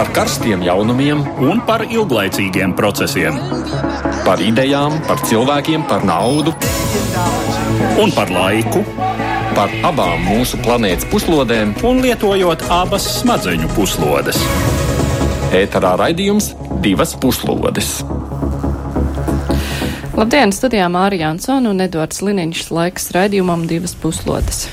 par karstiem jaunumiem un par ilglaicīgiem procesiem. Par idejām, par cilvēkiem, par naudu un par laiku. Par abām mūsu planētas puslodēm, un lietojot abas smadzeņu puslodes. Ēterā raidījums divas puslodes. Labdien, studijā Mārija Ansona un Edvards Liniņš laiks raidījumam divas puslodes.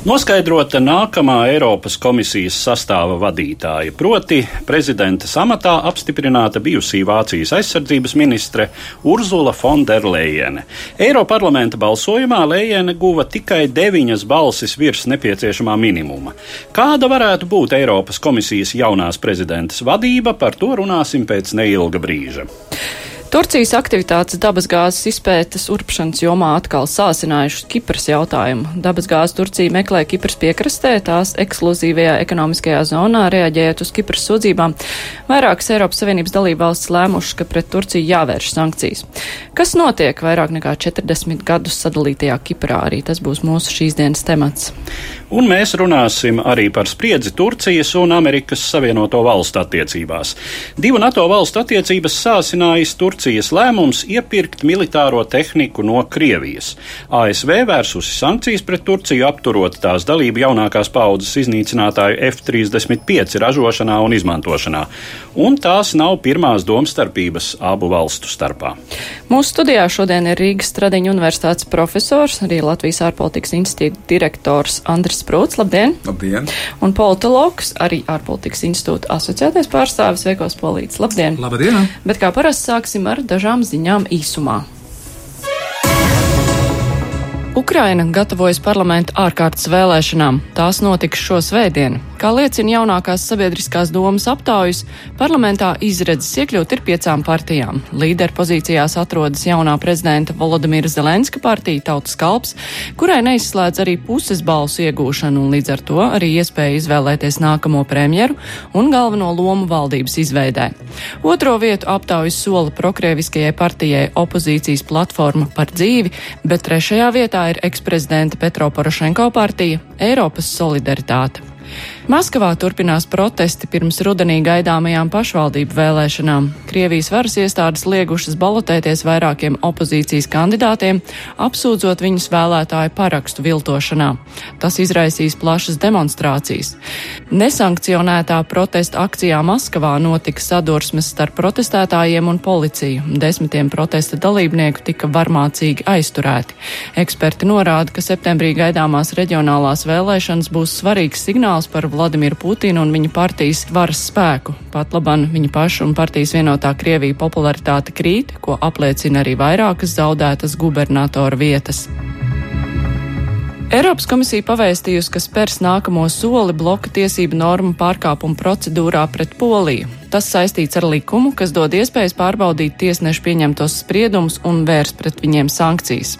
Noskaidrota nākamā Eiropas komisijas sastāva vadītāja, proti prezidenta amatā apstiprināta bijusī Vācijas aizsardzības ministre Urzula Fonderlejene. Eiroparlamenta balsojumā Lejene guva tikai deviņas balsis virs nepieciešamā minimuma. Kāda varētu būt Eiropas komisijas jaunās prezidentas vadība, par to runāsim pēc neilga brīža. Turcijas aktivitātes dabasgāzes izpētes urpšanas jomā atkal sāsinājušas Kipras jautājumu. Dabasgāzi Turcija meklē Kipras piekrastē, tās ekskluzīvajā ekonomiskajā zonā, reaģējot uz Kipras sūdzībām. Vairākas Eiropas Savienības dalībvalstis lēmušas, ka pret Turciju jāvērš sankcijas. Kas notiek vairāk nekā 40 gadus sadalītajā Kiprā? Arī tas būs mūsu šīs dienas temats. Un mēs runāsim arī par spriedzi Turcijas un Amerikas Savienoto Valstu attiecībās. Divu NATO valstu attiecības sāsinājis Turcijas lēmums iepirkt militāro tehniku no Krievijas. ASV vērsusi sankcijas pret Turciju, apturot tās dalību jaunākās paudzes iznīcinātāju F-35 ražošanā un izmantošanā. Un tās nav pirmās domstarpības abu valstu starpā. Mūsu studijā šodien ir Rīgas Stradiņa universitātes profesors, arī Latvijas ārpolitikas institūta direktors Andris Sprūts, labdien! Labdien! Un politologs, arī ārpolitikas institūta asociētais pārstāvis Veikos Polīts, labdien! Labdien! Bet kā parasti sāksim ar dažām ziņām īsumā. Ukraina gatavojas parlamentu ārkārtas vēlēšanām. Tās notiks šo svētdienu. Kā liecina jaunākās sabiedriskās domas aptaujas, parlamentā izredzes iekļūt ir piecām partijām. Līderu pozīcijās atrodas jaunā prezidenta Volodimira Zelenska partija Tautas kalps, kurai neizslēdz arī puses balsu iegūšanu un līdz ar to arī iespēju izvēlēties nākamo premjeru un galveno lomu valdības izveidē. Otro vietu aptaujas sola prokrieviskajai partijai opozīcijas platforma par dzīvi, bet trešajā vietā ir eksprezidenta Petro Porošenko partija Eiropas solidaritāte. Maskavā turpinās protesti pirms rudenī gaidāmajām pašvaldību vēlēšanām. Krievijas varas iestādes liegušas balotēties vairākiem opozīcijas kandidātiem, apsūdzot viņus vēlētāju parakstu viltošanā. Tas izraisīs plašas demonstrācijas. Nesankcionētā protesta akcijā Maskavā notika sadursmes starp protestētājiem un policiju. Desmitiem protesta dalībnieku tika varmācīgi aizturēti. Eksperti norāda, ka septembrī gaidāmās reģionālās vēlēšanas būs svarīgs signāls par Vladimiru Putinu un viņa partijas varas spēku. Pat laban viņa paša un partijas vienotā Krievija popularitāte krīt, ko apliecina arī vairākas zaudētas gubernatora vietas. Eiropas komisija pavēstījusi, ka spērs nākamo soli bloka tiesību normu pārkāpumu procedūrā pret Poliju. Tas saistīts ar likumu, kas dod iespējas pārbaudīt tiesnešu pieņemtos spriedumus un vērst pret viņiem sankcijas.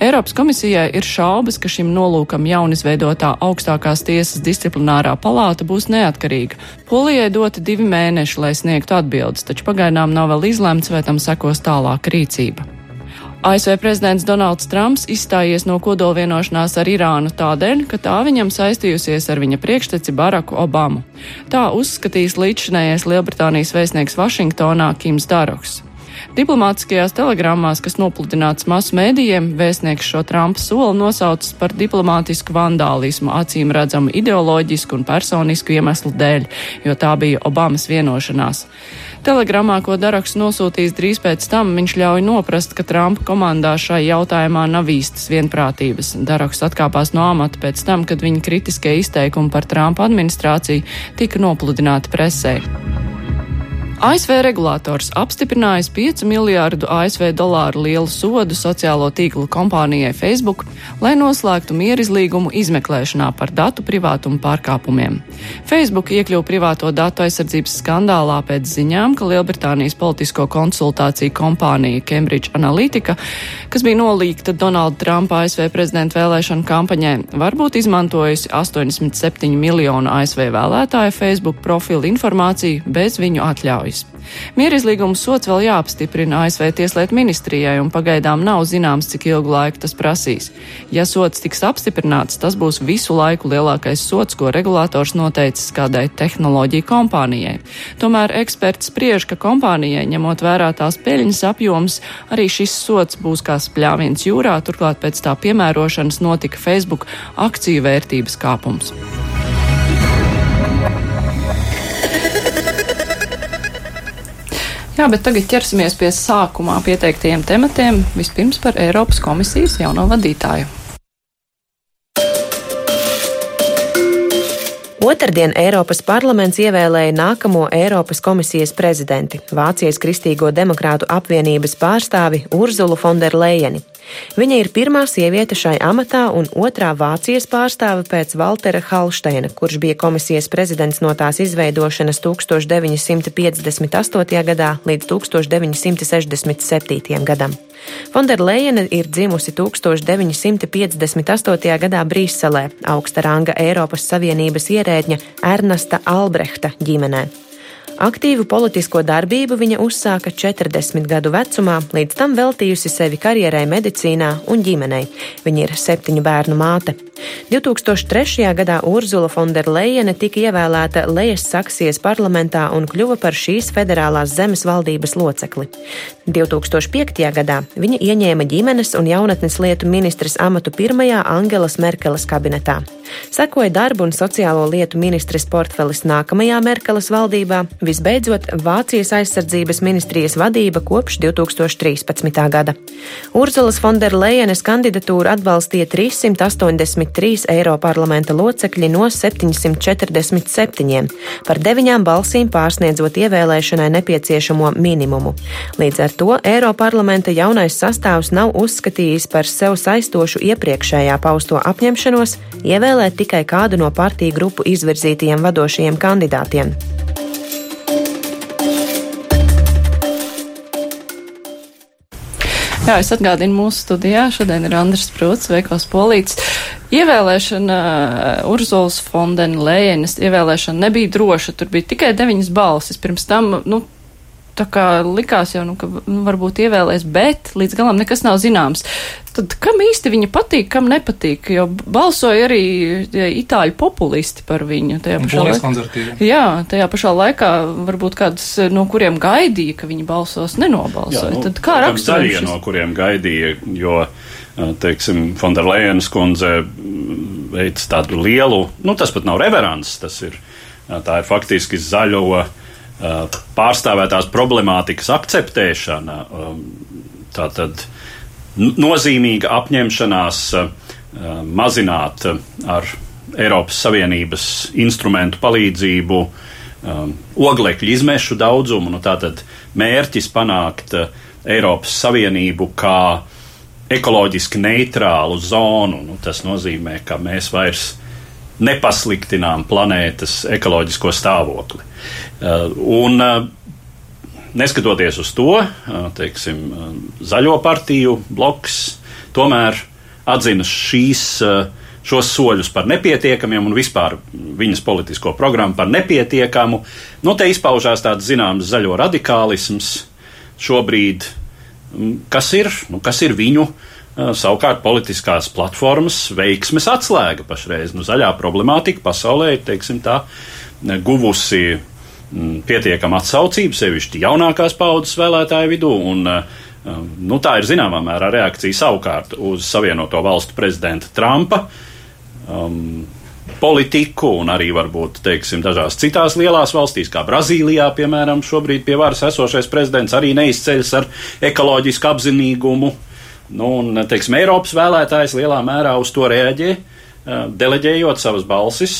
Eiropas komisijai ir šaubas, ka šim nolūkam jaunizveidotā augstākās tiesas disciplinārā palāta būs neatkarīga. Polijai doti divi mēneši, lai sniegtu atbildes, taču pagaidām nav vēl izlemts, vai tam sekos tālāka rīcība. ASV prezidents Donalds Trumps izstājies no kodolvienošanās ar Irānu tādēļ, ka tā viņam saistījusies ar viņa priekšteci Baraku Obamu. Tā uzskatīs līdzšinējais Lielbritānijas vēstnieks Vašingtonā Kims Daroks. Diplomātiskajās telegrammās, kas nopludināts masu mēdījiem, vēstnieks šo Trumpa soli nosaucis par diplomātisku vandālismu, acīm redzamu ideoloģisku un personisku iemeslu dēļ, jo tā bija Obamas vienošanās. Telegramā, ko Daraks nosūtīs drīz pēc tam, viņš ļauj noprast, ka Trumpa komandā šai jautājumā nav īstas vienprātības. Daraks atkāpās no amata pēc tam, kad viņa kritiskie izteikumi par Trumpa administrāciju tika nopludināti presē. ASV regulators apstiprinājis 5 miljārdu ASV dolāru lielu sodu sociālo tīklu kompānijai Facebook, lai noslēgtu mierizlīgumu izmeklēšanā par datu privātumu pārkāpumiem. Facebook iekļuva privāto datu aizsardzības skandālā pēc ziņām, ka Lielbritānijas politisko konsultāciju kompānija Cambridge Analytica, kas bija nolīgta Donalda Trumpa ASV prezidenta vēlēšanu kampaņai, varbūt izmantojusi 87 miljonu ASV vēlētāju Facebook profilu informāciju bez viņu atļaujas. Neļaujas. Mierizlīguma sots vēl jāapstiprina ASV Tieslietu ministrijai, un pagaidām nav zināms, cik ilgu laiku tas prasīs. Ja sots tiks apstiprināts, tas būs visu laiku lielākais sots, ko regulators noteicis kādai tehnoloģiju kompānijai. Tomēr eksperts spriež, ka kompānijai, ņemot vērā tās peļņas apjoms, arī šis sots būs kā spļāviens jūrā, turklāt pēc tā piemērošanas notika Facebook akciju vērtības kāpums. Jā, bet tagad ķersimies pie sākumā pieteiktajiem tematiem. Vispirms par Eiropas komisijas jauno vadītāju. Otradien Eiropas parlaments ievēlēja nākamo Eiropas komisijas prezidenti, Vācijas Kristīgo demokrātu apvienības pārstāvi Urzulu Fonderlejeni. Viņa ir pirmā sieviete šai amatā un otrā Vācijas pārstāve pēc Valtera Halšteina, kurš bija komisijas prezidents no tās izveidošanas 1958. gadā līdz 1967. gadam. Fonderleina ir dzimusi 1958. gadā Brīselē, augsta ranga Eiropas Savienības ierēdņa Ernesta Albrehta ģimenē. Aktīvu politisko darbību viņa uzsāka 40 gadu vecumā, līdz tam veltījusi sevi karjerai medicīnā un ģimenei. Viņa ir septiņu bērnu māte. 2003. gadā Urzula Fonderleina tika ievēlēta Lejas Saksijas parlamentā un kļuva par šīs federālās zemes valdības locekli. 2005. gadā viņa ieņēma ģimenes un jaunatnes lietu ministres amatu pirmajā Angelas Merkeles kabinetā. Sekoja darbu un sociālo lietu ministres portfelis nākamajā Merkeles valdībā, visbeidzot Vācijas aizsardzības ministrijas vadība kopš 2013. gada. Urzulas Fonderleienes kandidatūru atbalstīja 383 Eiroparlamenta locekļi no 747, par deviņām balsīm pārsniedzot ievēlēšanai nepieciešamo minimumu. Līdz ar to Eiroparlamenta jaunais sastāvs nav uzskatījis par sev saistošu iepriekšējā pausto apņemšanos ievēlēt tikai kādu no partiju grupu izvirzītajiem vadošajiem kandidātiem. Jā, es atgādinu mūsu studijā. Šodien ir Andris Prūts, Veikals Polīts. Ievēlēšana uh, Urzulas Fondena Lējenes ievēlēšana nebija droša. Tur bija tikai deviņas balsis. Pirms tam, nu, tā kā likās jau, nu, ka nu, varbūt ievēlēs, bet līdz galam nekas nav zināms. Tad kam īsti viņa patīk, kam nepatīk? Jo balsoja arī itāļu populisti par viņu. Tajā pašā, laikā, jā, tajā pašā laikā varbūt kāds, no kuriem gaidīja, ka viņi balsos, nenobalsoja. Jā, nu, Tad kā raksturot? Zaļie, no kuriem gaidīja, jo, teiksim, Fonderlejenas kundze veic tādu lielu, nu tas pat nav reverants, tas ir, tā ir faktiski zaļo pārstāvētās problemātikas akceptēšana, tātad nozīmīga apņemšanās mazināt ar Eiropas Savienības instrumentu palīdzību oglekļu izmešu daudzumu, nu tātad mērķis panākt Eiropas Savienību kā ekoloģiski neitrālu zonu. Nu, tas nozīmē, ka mēs vairs nepasliktinām planētas ekoloģisko stāvokli. Uh, un uh, neskatoties uz to, uh, teiksim, zaļo partiju bloks tomēr atzina šīs, šos soļus par nepietiekamiem un vispār viņas politisko programmu par nepietiekamu. Nu, te izpaužās tāds zināms zaļo radikālisms šobrīd, mm, kas ir, nu, kas ir viņu uh, Savukārt politiskās platformas veiksmes atslēga pašreiz. Nu, zaļā problemātika pasaulē ir, teiksim tā, guvusi mm, pietiekama atsaucība, sevišķi jaunākās paudzes vēlētāju vidū, un nu, tā ir zināmā mērā reakcija savukārt uz Savienoto valstu prezidenta Trumpa um, politiku, un arī varbūt, teiksim, dažās citās lielās valstīs, kā Brazīlijā, piemēram, šobrīd pie varas esošais prezidents arī neizceļas ar ekoloģisku apzinīgumu. Nu, un, teiksim, Eiropas vēlētājs lielā mērā uz to reaģē deleģējot savas balsis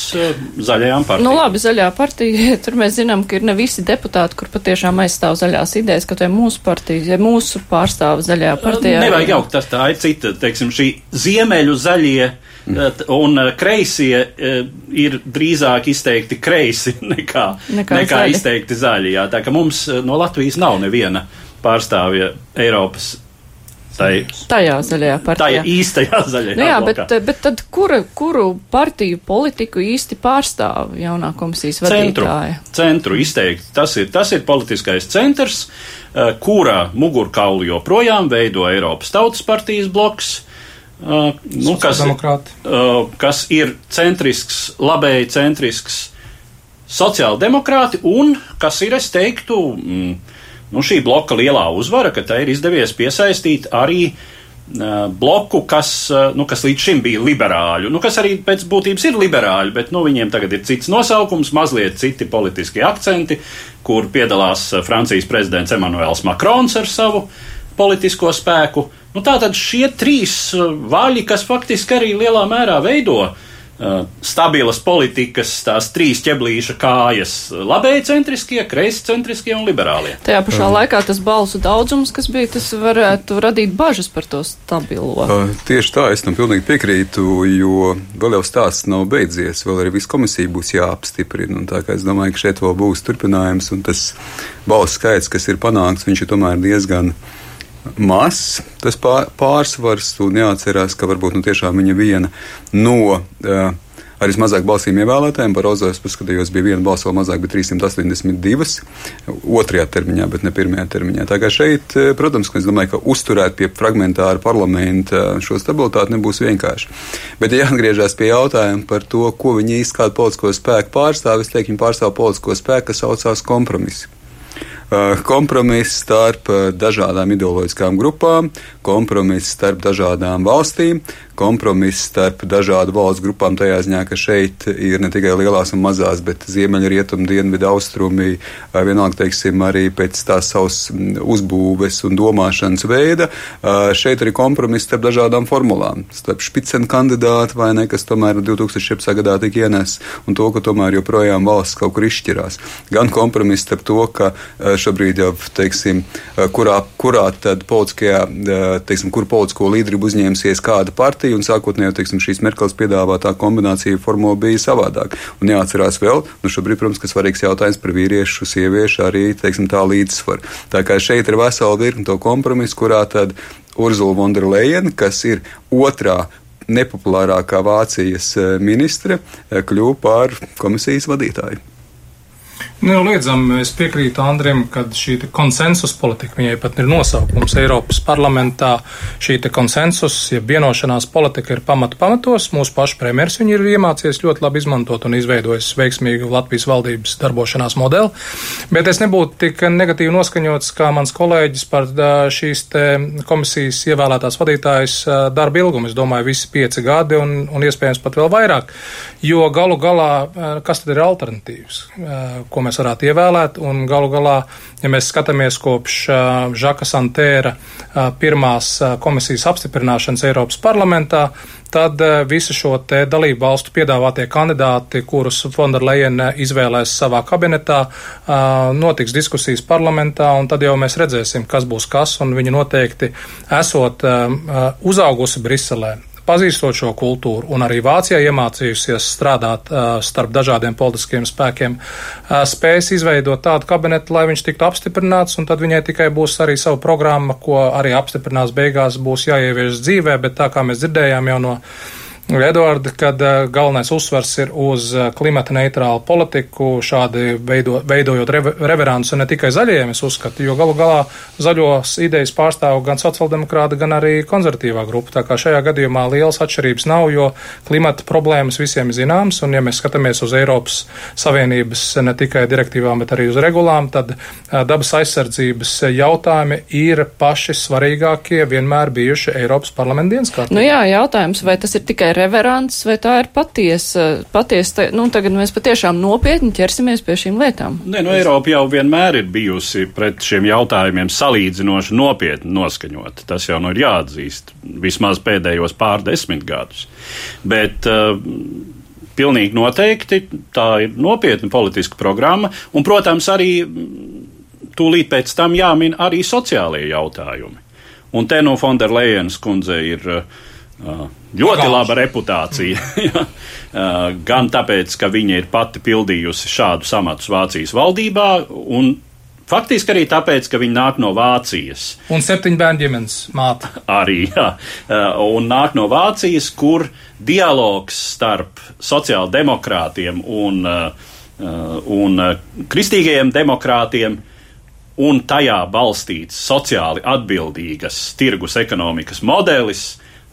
zaļajām partijām. Nu, labi, zaļā partija, tur mēs zinām, ka ir ne visi deputāti, kur patiešām aizstāv zaļās idejas, ka tie mūsu partijas, ja mūsu pārstāv zaļajā partijā. Nevajag jaukt, tas tā ir cita, teiksim, šī ziemeļu zaļie un kreisie ir drīzāk izteikti kreisi nekā, nekā, nekā zaļi. izteikti zaļi. Jā. Tā ka mums no Latvijas nav neviena pārstāvja Eiropas Tai, tajā zaļajā partijā. Tajā īstajā zaļajā nu jā, blokā. bet, bet tad kura, kuru partiju politiku īsti pārstāv jaunā komisijas vadītāja? Centru, centru izteikti. Tas ir, tas ir politiskais centrs, uh, kura mugurkaulu joprojām veido Eiropas Tautas partijas bloks. Uh, nu, kas, uh, kas ir centrisks, labēji centrisks sociāldemokrāti un kas ir, es teiktu, mm, nu, šī bloka lielā uzvara, ka tai ir izdevies piesaistīt arī uh, bloku, kas, uh, nu, kas līdz šim bija liberāļu, nu, kas arī pēc būtības ir liberāļi, bet nu, viņiem tagad ir cits nosaukums, mazliet citi politiskie akcenti, kur piedalās Francijas prezidents Emmanuels Macrons ar savu politisko spēku. Nu, Tātad šie trīs vaļi, kas faktiski arī lielā mērā veido uh, stabilas politikas, tās trīs ķeblīša kājas - labēji centriskie, kreisi centriskie un liberālie. Tajā pašā um. laikā tas balsu daudzums, kas bija, tas varētu radīt bažas par to stabilo. Uh, tieši tā, es tam pilnīgi piekrītu, jo vēl jau stāsts nav beidzies, vēl arī viss komisija būs jāapstiprina. Tā kā es domāju, ka šeit vēl būs turpinājums, un tas balsu skaits, kas ir panākts, viņš ir tomēr diezgan mazs tas pārsvars, un jāatcerās, ka varbūt nu, tiešām viņa viena no uh, ar vismazāk balsīm ievēlētājiem. Par Ozāles paskatījos, bija viena balss vēl mazāk, bet 382. otrajā termiņā, bet ne pirmajā termiņā. Tā kā šeit, protams, es domāju, ka uzturēt pie fragmentāra parlamenta šo stabilitāti nebūs vienkārši. Bet, ja atgriežas pie jautājuma par to, ko viņi īsti kādu politisko spēku pārstāv, es teiktu, viņi pārstāv politisko spēku, kas saucās kompromisu. Eh, kompromiss starp eh, dažādām ideoloģiskām grupām, kompromiss starp dažādām valstīm, kompromiss starp dažādu valstu grupām, tajā ziņā, ka šeit ir ne tikai lielās un mazās, bet ziemeļa, rietuma, dienvidu, austrumi, vienalga, teiksim, arī pēc tās savas uzbūves un domāšanas veida. Šeit arī kompromiss starp dažādām formulām, starp špicenu kandidātu vai ne, kas tomēr 2017. gadā tika ienests, un to, ka tomēr joprojām valsts kaut kur izšķirās. Gan kompromiss starp to, ka šobrīd jau, teiksim, kurā, kurā tad politiskajā, teiksim, kur politisko līderību uzņēmusies kāda partija, partiju, un sākotnēji teiksim, šīs Merkels piedāvātā kombinācija formula bija savādāk. Un jāatcerās vēl, nu šobrīd, protams, ka svarīgs jautājums par vīriešu, sieviešu arī teiksim, tā līdzsvaru. Tā kā šeit ir vesela virkni to kompromisu, kurā tad Urzula Vonderleina, kas ir otrā nepopulārākā Vācijas eh, ministre, eh, kļuva par komisijas vadītāju. Nenoliedzami es piekrītu Andriem, ka šī konsensus politika, viņai pat ir nosaukums Eiropas parlamentā, šī konsensus, ja vienošanās politika ir pamatu pamatos, mūsu pašu premjers viņu ir iemācījies ļoti labi izmantot un izveidojis veiksmīgu Latvijas valdības darbošanās modeli, bet es nebūtu tik negatīvi noskaņots kā mans kolēģis par šīs komisijas ievēlētās vadītājas darba ilgumu. Es domāju, visi pieci gadi un, un iespējams pat vēl vairāk, jo galu galā, kas tad ir alternatīvas? Ko mēs varētu ievēlēt. Un galu galā, ja mēs skatāmies kopš Žaka Santēra pirmās komisijas apstiprināšanas Eiropas parlamentā, tad visi šo te dalību valstu piedāvātie kandidāti, kurus Fonderleina izvēlēs savā kabinetā, notiks diskusijas parlamentā, un tad jau mēs redzēsim, kas būs kas, un viņi noteikti esot uzaugusi Briselē pazīstot šo kultūru un arī Vācijā iemācījusies strādāt uh, starp dažādiem politiskiem spēkiem, uh, spējas izveidot tādu kabinetu, lai viņš tiktu apstiprināts, un tad viņai tikai būs arī sava programma, ko arī apstiprinās beigās, būs jāievieš dzīvē, bet tā kā mēs dzirdējām jau no Edvards, kad uh, galvenais uzsvars ir uz uh, klimata neitrālu politiku, šādi veido, veidojot re, reveransu ne tikai zaļajiem, es uzskatu, jo galu galā zaļos idejas pārstāv gan sociāldemokrāta, gan arī konservatīvā grupa. Tā kā šajā gadījumā lielas atšķirības nav, jo klimata problēmas visiem ir zināmas, un ja mēs skatāmies uz Eiropas Savienības ne tikai direktīvām, bet arī uz regulām, tad uh, dabas aizsardzības jautājumi ir paši svarīgākie vienmēr bijuši Eiropas parlamenta dienas kārtībā. Nu jā, jautājums, vai tas ir tikai reverants, vai tā ir patiesa, patiesa, nu tagad mēs patiešām nopietni ķersimies pie šīm lietām? Nē, nu Eiropa jau vienmēr ir bijusi pret šiem jautājumiem salīdzinoši nopietni noskaņot. Tas jau nu ir jāatzīst, vismaz pēdējos pārdesmit gadus. Bet, uh, Pilnīgi noteikti tā ir nopietna politiska programma, un, protams, arī tūlīt pēc tam jāmin arī sociālie jautājumi. Un te no Fonderlejenas kundze ir uh, ļoti Pagājuši. laba reputācija. Gan tāpēc, ka viņa ir pati pildījusi šādu amatus Vācijas valdībā, un faktiski arī tāpēc, ka viņi nāk no Vācijas. Un septiņu bērnu ģimenes māte. Arī, jā. Un nāk no Vācijas, kur dialogs starp sociāldemokrātiem un, un kristīgajiem demokrātiem un tajā balstīts sociāli atbildīgas tirgus ekonomikas modelis,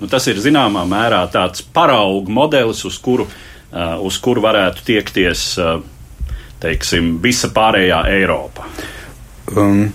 nu, tas ir zināmā mērā tāds paraugu modelis, uz kuru, uh, uz kuru varētu tiekties uh, teiksim, visa pārējā Eiropa. Um,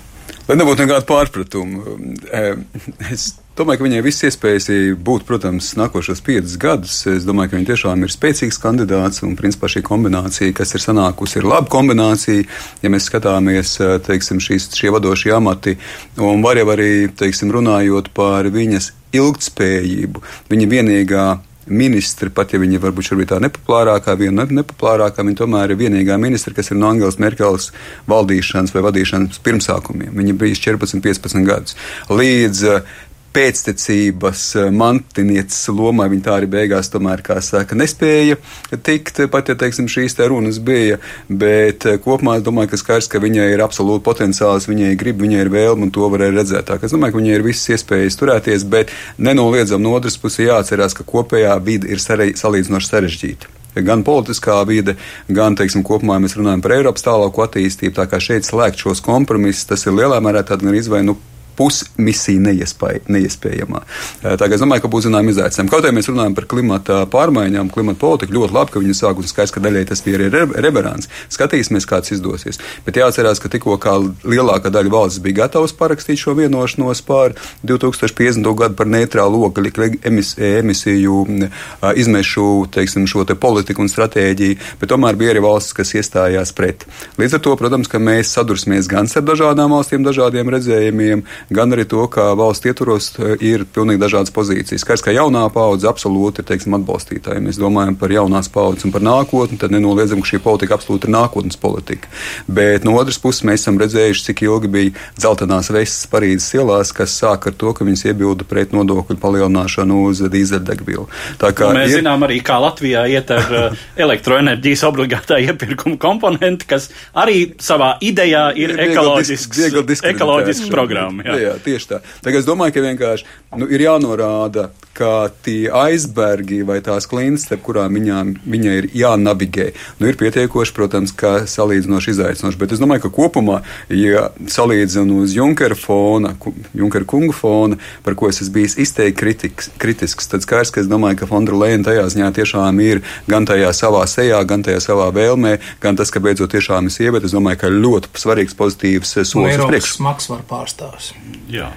lai nebūtu nekāda pārpratuma, um, es domāju, ka viņai viss iespējas būt, protams, nākošos piecus gadus. Es domāju, ka viņa tiešām ir spēcīgs kandidāts un, principā, šī kombinācija, kas ir sanākusi, ir laba kombinācija. Ja mēs skatāmies, uh, teiksim, šīs, šie vadošie amati, un var jau arī, teiksim, runājot par viņas ilgtspējību, viņa vienīgā ministri, pat ja viņi varbūt šobrīd tā nepopulārākā, viena no nepopulārākā, viņa tomēr ir vienīgā ministra, kas ir no Angelas Merkeles valdīšanas vai vadīšanas pirmsākumiem. Viņa bija 14, 15 gadus. Līdz pēctecības eh, mantinieces lomā viņa tā arī beigās, tomēr, kā saka, nespēja tikt, pat ja, teiksim, šīs te runas bija, bet eh, kopumā es domāju, ka skaidrs, ka viņai ir absolūti potenciāls, viņai grib, viņai ir vēlme un to varēja redzēt. Tā, es domāju, ka viņai ir visas iespējas turēties, bet nenoliedzam no otras puses jāatcerās, ka kopējā vide ir salīdzinoši sarežģīta gan politiskā vide, gan, teiksim, kopumā mēs runājam par Eiropas tālāku attīstību. Tā kā šeit slēgt šos kompromisus, tas ir lielā mērā tāds gan izvēle, nu, pusmisija neiespēj, neiespējamā. Kā es domāju, ka būs zinām izaicinājumi. Kaut arī mēs runājam par klimata pārmaiņām, klimata politiku, ļoti labi, ka viņi sāk un skaidrs, ka daļai tas ir reverants. Skatīsimies, kāds izdosies. Bet jāatcerās, ka tikko kā lielākā daļa valsts bija gatavs parakstīt šo vienošanos par 2050. gadu par neitrālu ogļu emisiju izmešu, teiksim, šo te politiku un stratēģiju, bet tomēr bija arī valstis, kas iestājās pret. Līdz ar to, protams, ka mēs sadursimies gan ar dažādām valstīm, dažādiem redzējumiem, gan arī to, ka valsts ietvaros e, ir pilnīgi dažādas pozīcijas. Skaidrs, ka jaunā paudze absolūti ir teiksim, atbalstītāji. Mēs domājam par jaunās paudzes un par nākotni, tad nenoliedzam, ka šī politika absolūti ir nākotnes politika. Bet no otras puses mēs esam redzējuši, cik ilgi bija dzeltenās vestes Parīzes ielās, kas sāk ar to, ka viņas iebilda pret nodokļu palielināšanu uz dīzeļdegvielu. Nu, mēs ir... zinām arī, kā Latvijā iet ar e, elektroenerģijas obligātā iepirkuma komponenti, kas arī savā idejā ir ekoloģisks, ekoloģisks programma. Jā. jā, tieši tā. Tagad es domāju, ka vienkārši nu, ir jānorāda ka tie aizbergi vai tās klints, ar kurām viņām, viņai ir jānavigē, nu, ir pietiekoši, protams, ka salīdzinoši izaicinoši. Bet es domāju, ka kopumā, ja salīdzinu uz Junkera fona, Junkera kungu fona, par ko es esmu bijis izteikti kritiks, kritisks, tad skaidrs, ka es domāju, ka Fondra Lēna tajā ziņā tiešām ir gan tajā savā sejā, gan tajā savā vēlmē, gan tas, ka beidzot tiešām ir sieviete. Es domāju, ka ļoti svarīgs pozitīvs solis uz priekšu. Maksvar pārstāvs. Jā.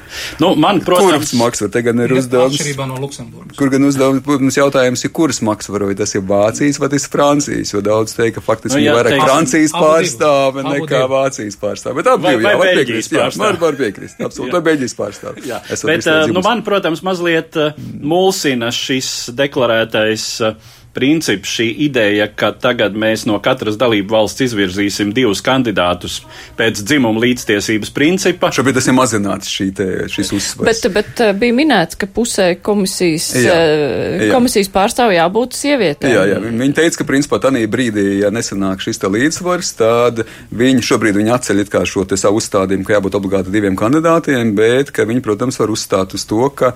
Nu, man, protams, Kurš maksvar? Te gan ir uzdevums. No Luksemburgas. Kur gan uzdevums jautājums ir, kuras maksas var, vai tas ir Vācijas vai tas ir Francijas, jo daudz teikt, ka faktiski nu, jā, vairāk teiks, Francijas pārstāve nekā. Vācijas pārstāve. Bet abi divi, jā, var piekrist, jā, var, var piekrist, absolūti, vai Beļģijas pārstāve. Jā, bet, uh, nu, man, protams, mazliet uh, mulsina šis deklarētais uh, princips, šī ideja, ka tagad mēs no katras dalību valsts izvirzīsim divus kandidātus pēc dzimuma līdztiesības principa. Šobrīd tas ir mazināts šī te, šis uzsvars. Bet, bet eh, bija minēts, ka pusē komisijas, jā, eh, jā. komisijas pārstāv jābūt sievietēm. Jā, jā, viņi teica, ka principā tanī brīdī, ja nesanāk šis te līdzsvars, tad viņi šobrīd viņi atceļ it kā šo te savu uzstādījumu, ka jābūt obligāti diviem kandidātiem, bet ka viņi, protams, var uzstāt uz to, ka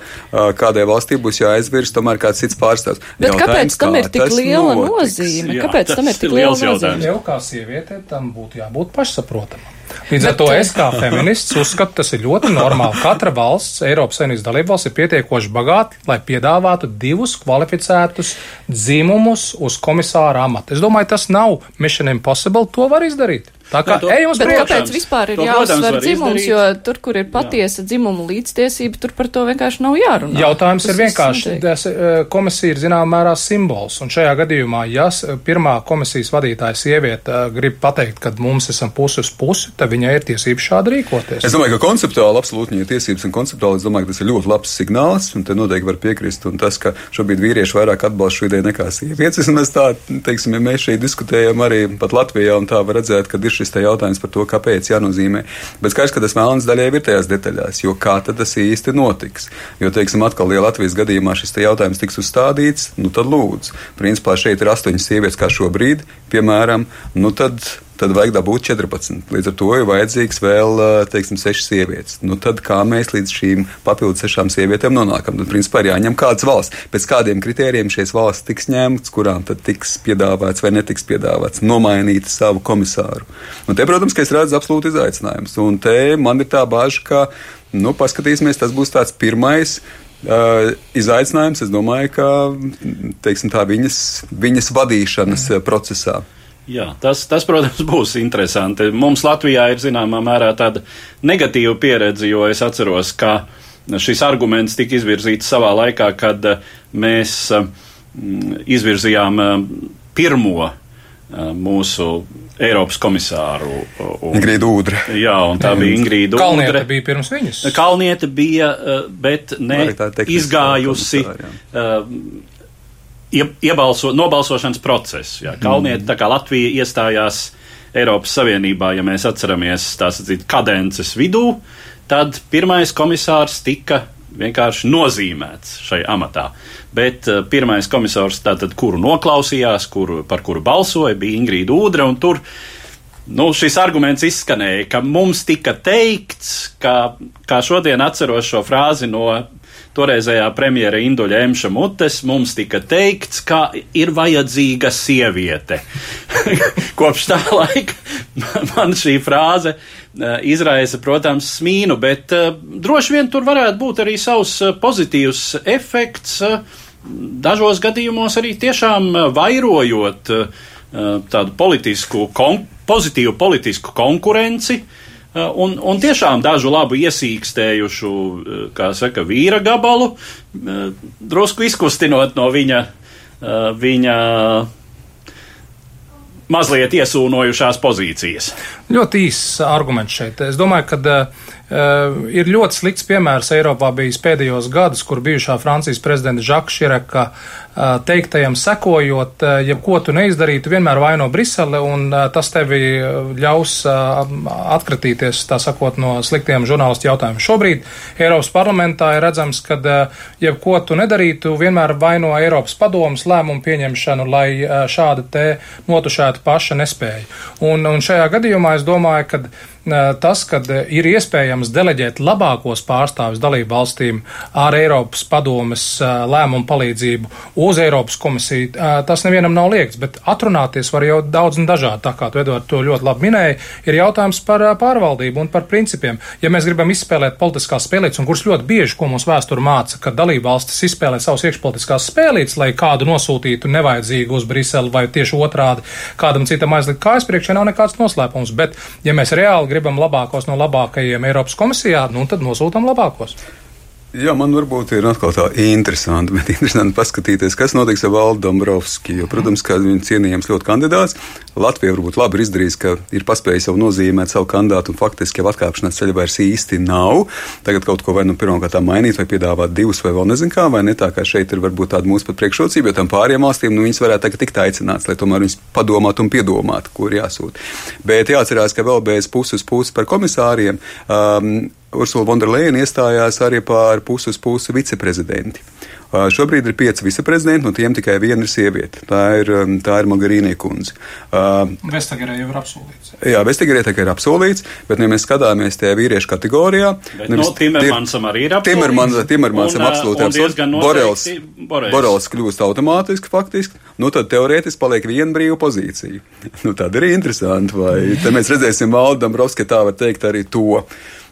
kādai valstī būs jāizvirs tomēr kāds cits pārstāvs. Bet Jautājums, kāpēc tam ir ir tik liela notiks. nozīme? Jā, Kāpēc tam ir tik liela nozīme? Tev kā sieviete tam būtu jābūt pašsaprotamam. Līdz ar to es kā feminists uzskatu, tas ir ļoti normāli. Katra valsts, Eiropas Savienības dalībvalsts, ir pietiekoši bagāta, lai piedāvātu divus kvalificētus dzimumus uz komisāra amatu. Es domāju, tas nav Mission Impossible, to var izdarīt. Tā kā to, ejam uz priekšu. Kāpēc vispār ir to, jāuzsver dzimums, izdarīt. jo tur, kur ir patiesa Jā. dzimuma līdztiesība, tur par to vienkārši nav jārunā. Jautājums Tas ir vienkārši, des, eh, komisija ir zināmā mērā simbols, un šajā gadījumā, ja pirmā komisijas vadītāja sieviete eh, grib pateikt, ka mums esam pusi uz pusi, tad viņai ir tiesības šādi rīkoties. Es domāju, ka konceptuāli absolūti ir tiesības, un konceptuāli es domāju, ka tas ir ļoti labs signāls, un te noteikti var piekrist, un tas, ka šobrīd vīrieši vairāk atbalsta šo ideju nekā sievietes, un mēs tā, teiksim, ja mēs šeit diskutējam arī pat Latvijā, un tā var redzēt, ka ir šis jautājums par to, kāpēc jānozīmē. Bet skaidrs, ka tas melns daļai ir tajās detaļās, jo kā tad tas īsti notiks. Jo, teiksim, atkal, ja Latvijas gadījumā šis jautājums tiks uzstādīts, nu tad lūdzu. Principā šeit ir astoņas sievietes kā šobrīd, piemēram, nu tad tad vajag dabūt 14. Līdz ar to ir vajadzīgs vēl, teiksim, 6 sievietes. Nu, tad kā mēs līdz šīm papildus 6 sievietēm nonākam? Tad, principā, ir jāņem kādas valsts. Pēc kādiem kritērijiem šīs valsts tiks ņemtas, kurām tad tiks piedāvāts vai netiks piedāvāts nomainīt savu komisāru. Un te, protams, ka es redzu absolūti izaicinājumus. Un te man ir tā bāža, ka, nu, paskatīsimies, tas būs tāds pirmais. Uh, izaicinājums, es domāju, ka teiksim, tā, viņas, viņas vadīšanas mm. procesā. Jā, tas, tas, protams, būs interesanti. Mums Latvijā ir zināmā mērā tāda negatīva pieredze, jo es atceros, ka šis arguments tika izvirzīts savā laikā, kad eh, mēs eh, izvirzījām eh, pirmo mūsu Eiropas komisāru. Ingrīda Udre. Jā, un tā bija Ingrīda Udre. Kalniete bija pirms viņas. Kalniete bija, bet ne izgājusi. Komisāra, iebalso, nobalsošanas process. Jā. Kalniet, tā kā Latvija iestājās Eiropas Savienībā, ja mēs atceramies tās kadences vidū, tad pirmais komisārs tika vienkārši nozīmēts šai amatā. Bet uh, pirmais komisārs, tātad, kuru noklausījās, kuru, par kuru balsoja, bija Ingrīda Udra, tur nu, šis arguments izskanēja, ka mums tika teikts, ka, kā šodien atceros šo frāzi no toreizējā premjera Induļa Emša mutes mums tika teikts, ka ir vajadzīga sieviete. Kopš tā laika man šī frāze uh, izraisa, protams, smīnu, bet uh, droši vien tur varētu būt arī savs uh, pozitīvs efekts, dažos gadījumos arī tiešām vairojot tādu politisku, kon pozitīvu politisku konkurenci, uh, Eh, un, un tiešām dažu labu iesīkstējušu, eh, kā saka, vīra gabalu, eh, drusku izkustinot no viņa, viņa mazliet iesūnojušās pozīcijas. Ļoti īsts arguments šeit. Es domāju, ka uh, ir ļoti slikts piemērs Eiropā bijis pēdējos gadus, kur bijušā Francijas prezidenta Žaka Šireka uh, teiktajam sekojot, uh, ja ko tu neizdarītu, vienmēr vaino Brisele, un uh, tas tevi ļaus uh, atkritīties, tā sakot, no sliktiem žurnālistu jautājumiem. Šobrīd Eiropas parlamentā ir redzams, ka uh, ja ko tu nedarītu, vienmēr vaino Eiropas padomas lēmumu pieņemšanu, lai uh, šāda te notušēta paša nespēja. Un, un šajā gadījumā es domāju, ka tas, ka ir iespējams deleģēt labākos pārstāvis dalību valstīm ar Eiropas padomes lēmumu palīdzību uz Eiropas komisiju, tas nevienam nav liekts, bet atrunāties var jau daudz un dažādi. Tā kā tu, Edvard, to ļoti labi minēji, ir jautājums par pārvaldību un par principiem. Ja mēs gribam izspēlēt politiskās spēlītes, un kuras ļoti bieži, ko mums vēsture māca, ka dalību valstis izspēlē savus iekšpolitiskās spēlītes, lai kādu nosūtītu nevajadzīgu uz Briseli vai tieši otrādi kādam citam aizlikt kājas priekšā, nav nekāds noslēpums. Bet, ja mēs reāli gribam labākos no labākajiem Eiropas komisijā, nu tad nosūtam labākos. Jā, man varbūt ir atkal tā interesanti, bet interesanti paskatīties, kas notiks ar Valdu Dombrovski. Jo, protams, ka viņš cienījams ļoti kandidāts. Latvija varbūt labi ir izdarījusi, ka ir paspējusi jau nozīmēt savu kandidātu, un faktiski jau atkāpšanās ceļa vairs īsti nav. Tagad kaut ko vai nu pirmkārt mainīt, vai piedāvāt divus, vai vēl nezinu kā, vai ne tā, kā šeit ir varbūt tāda mūsu pat priekšrocība, jo tam pārējām valstīm nu, viņas varētu tagad tikt aicināts, lai tomēr viņas padomātu un piedomātu, kur jāsūt. Bet jāatcerās, ka vēl bez puses puses par komisāriem. Um, Ursula Vonderleina iestājās arī par pusi uz pusi viceprezidenti. Uh, šobrīd ir pieci viceprezidenti, no tiem tikai viena ir sieviete. Tā ir, um, tā ir Magarīnija kundze. Uh, Vestagerē jau ir apsolīts. Jā, Vestagerē tā ir apsolīts, bet, ja mēs skatāmies tajā vīriešu kategorijā, tad no Timermansam arī ir apsolīts. Timermans, Timermansam absolūti apsolīts. Borels, Borels kļūst automātiski faktiski, nu tad teorētiski paliek viena brīva pozīcija. nu, tad ir interesanti, vai te mēs redzēsim Valdam Brovski, tā var teikt arī to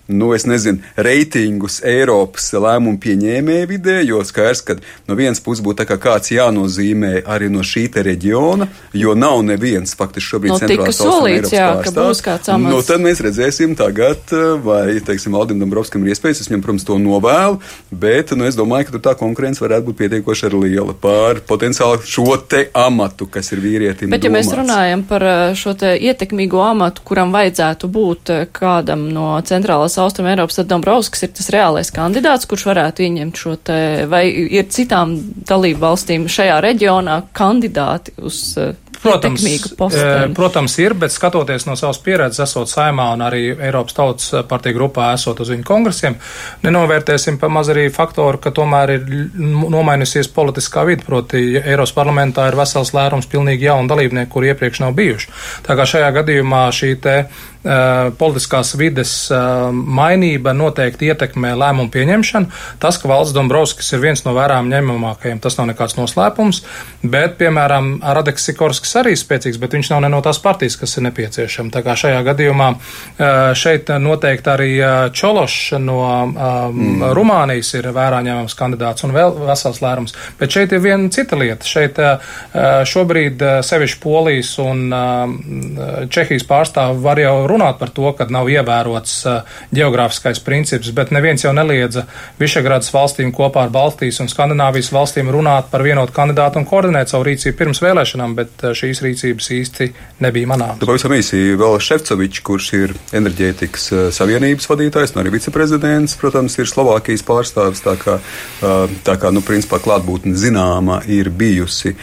nu, es nezinu, reitingus Eiropas lēmumu pieņēmēju vidē, jo skaidrs, ka no vienas puses būtu kā kāds jānozīmē arī no šī reģiona, jo nav neviens faktiski šobrīd no, centrālās Eiropas jā, pārstāvs. Nu, tad mēs redzēsim tagad, vai, teiksim, Aldim Dombrovskam ir iespējas, es viņam, protams, to novēlu, bet, nu, es domāju, ka tur tā konkurence varētu būt pietiekoši ar liela pār potenciāli šo te amatu, kas ir vīrietim. Bet, domāts. ja mēs runājam par šo te ietekmīgo amatu, kuram vajadzētu būt kādam no centrālās Centrālās Austrum Eiropas, tad Dombrovskis ir tas reālais kandidāts, kurš varētu ieņemt šo te, vai ir citām dalību valstīm šajā reģionā kandidāti uz uh, protams, posteni? Protams, ir, bet skatoties no savas pieredzes, esot saimā un arī Eiropas tautas partija grupā, esot uz viņu kongresiem, nenovērtēsim pa maz arī faktoru, ka tomēr ir nomainījusies politiskā vide, proti Eiropas parlamentā ir vesels lērums pilnīgi jaunu dalībnieku, kur iepriekš nav bijuši. Tā kā šajā gadījumā šī te Uh, politiskās vides uh, mainība noteikti ietekmē lēmumu pieņemšanu. Tas, ka valsts Dombrovskis ir viens no vērām ņemamākajiem, tas nav nekāds noslēpums, bet, piemēram, Radeks Sikorskis arī spēcīgs, bet viņš nav ne no tās partijas, kas ir nepieciešama. Tā kā šajā gadījumā šeit noteikti arī Čološs no mm. Rumānijas ir vērā ņemams kandidāts un vēl vesels lērums. Bet šeit ir viena cita lieta. Šeit šobrīd sevišķi Polijas un Čehijas pārstāvi var jau runāt par to, ka nav ievērots geogrāfiskais princips, bet neviens jau neliedza Višegradas valstīm kopā ar Baltijas un Skandināvijas valstīm runāt par vienotu kandidātu un koordinēt savu rīcību pirms vēlēšanām, bet šīs rīcības īsti nebija manāmas. Pavisam īsi vēl Šefcovičs, kurš ir enerģētikas uh, savienības vadītājs, no arī viceprezidents, protams, ir Slovākijas pārstāvis, tā kā, tā kā nu, principā klātbūtne zināma ir bijusi.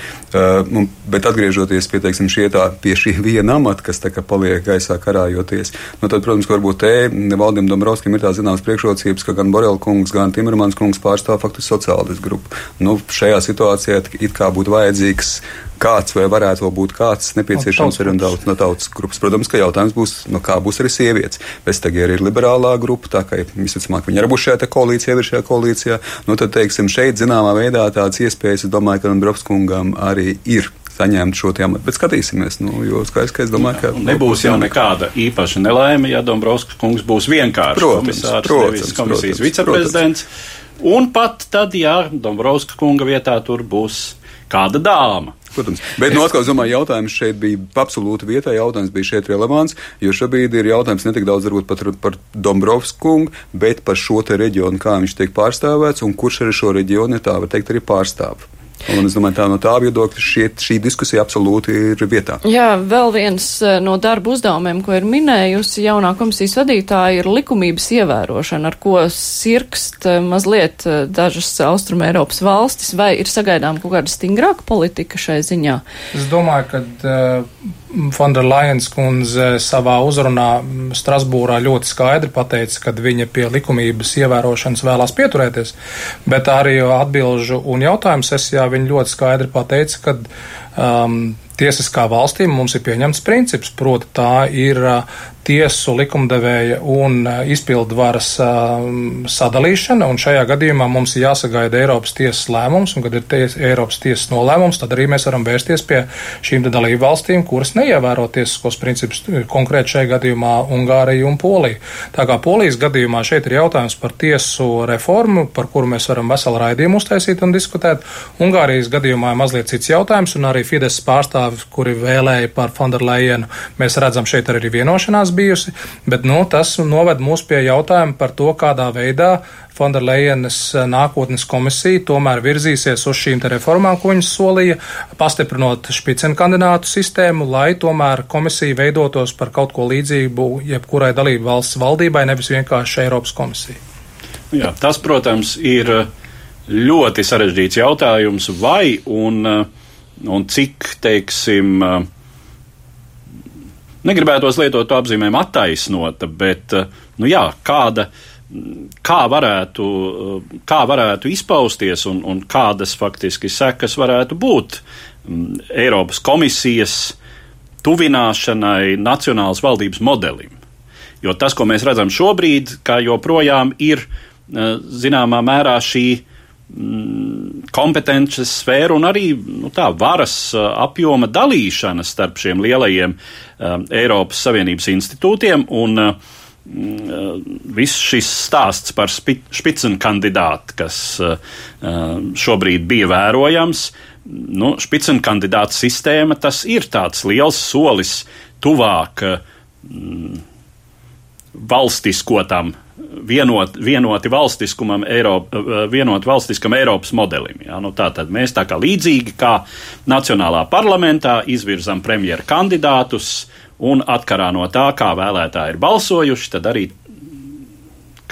Nu, bet atgriežoties pie, teiksim, šie tā, pie šī viena amata, kas paliek gaisā karājot rīkoties. Nu, tad, protams, varbūt te Valdim Dombrovskim ir tā zināmas priekšrocības, ka gan Borel kungs, gan Timermans kungs pārstāv faktiski sociālistu grupu. Nu, šajā situācijā it kā būtu vajadzīgs kāds vai varētu būt kāds nepieciešams arī daudz no tautas grupas. Protams, ka jautājums būs, no kā būs arī sievietes. Vestagieri ir liberālā grupa, tā kā visticamāk viņi arī būs šajā koalīcijā, ir šajā koalīcijā. Nu, tad, teiksim, šeit zināmā veidā tādas iespējas, es domāju, ka Dombrovskungam arī ir saņemt šo amatu. Bet skatīsimies, nu, jo skaidrs, ka es domāju, ka. Nebūs jau nekāda īpaša nelaime, ja Dombrovskis kungs būs vienkārši protams, komisārs, protams, komisijas protams, viceprezidents. Protams. Un pat tad, ja Dombrovska kunga vietā tur būs kāda dāma. Protams, bet no nu, atkal, domāju, jautājums šeit bija absolūti vietā, jautājums bija šeit relevants, jo šobrīd ir jautājums ne tik daudz varbūt pat par Dombrovsku kungu, bet par šo te reģionu, kā viņš tiek pārstāvēts un kurš arī šo reģionu, tā var teikt, arī pārstāv. Un es domāju, tā no tā viedokļa šie, šī diskusija absolūti ir vietā. Jā, vēl viens eh, no darba uzdevumiem, ko ir minējusi jaunā komisijas vadītāja, ir likumības ievērošana, ar ko sirkst eh, mazliet eh, dažas Austrum Eiropas valstis, vai ir sagaidām kaut kāda stingrāka politika šai ziņā? Es domāju, ka uh, Fonderlajens kundze savā uzrunā Strasbūrā ļoti skaidri pateica, ka viņa pie likumības ievērošanas vēlās pieturēties, bet arī atbilžu un jautājumu sesijā viņa ļoti skaidri pateica, ka um, tiesiskā valstī mums ir pieņemts princips, proti tā ir tiesu likumdevēja un izpildu varas sadalīšana, un šajā gadījumā mums ir jāsagaida Eiropas tiesas lēmums, un kad ir ties, Eiropas tiesas nolēmums, tad arī mēs varam vērsties pie šīm dalību valstīm, kuras neievēro tiesiskos principus, konkrēti šajā gadījumā Ungārija un Polija. Tā kā Polijas gadījumā šeit ir jautājums par tiesu reformu, par kuru mēs varam veselu raidījumu uztaisīt un diskutēt. Ungārijas gadījumā ir mazliet cits jautājums, un arī Fides pārstāvis, kuri vēlēja par Fonderlejenu, mēs redzam šeit arī vienošanās bijusi, bet nu, tas noved mūs pie jautājuma par to, kādā veidā Fonderlejenes eh, nākotnes komisija tomēr virzīsies uz šīm reformām, ko viņas solīja, pastiprinot špicenu kandidātu sistēmu, lai tomēr komisija veidotos par kaut ko līdzīgu jebkurai dalību valsts valdībai, nevis vienkārši Eiropas komisija. Jā, tas, protams, ir ļoti sarežģīts jautājums, vai un, un cik, teiksim, negribētos lietot to apzīmējumu attaisnota, bet nu jā, kāda, kā, varētu, kā varētu izpausties un, un kādas faktiski sekas varētu būt mm, Eiropas komisijas tuvināšanai nacionālas valdības modelim. Jo tas, ko mēs redzam šobrīd, kā joprojām ir zināmā mērā šī Mm, kompetences sfēru un arī nu, tā varas uh, apjoma dalīšana starp šiem lielajiem um, Eiropas Savienības institūtiem. Un, uh, Viss šis stāsts par špicenu kandidātu, kas uh, šobrīd bija vērojams, nu, špicenu kandidātu sistēma, tas ir tāds liels solis tuvāk mm, valstiskotam vienot, vienoti valstiskumam, Eiropa, eh, vienot valstiskam Eiropas modelim. Ja? Nu, tātad mēs tā kā līdzīgi kā Nacionālā parlamentā izvirzam premjeru kandidātus un atkarā no tā, kā vēlētāji ir balsojuši, tad arī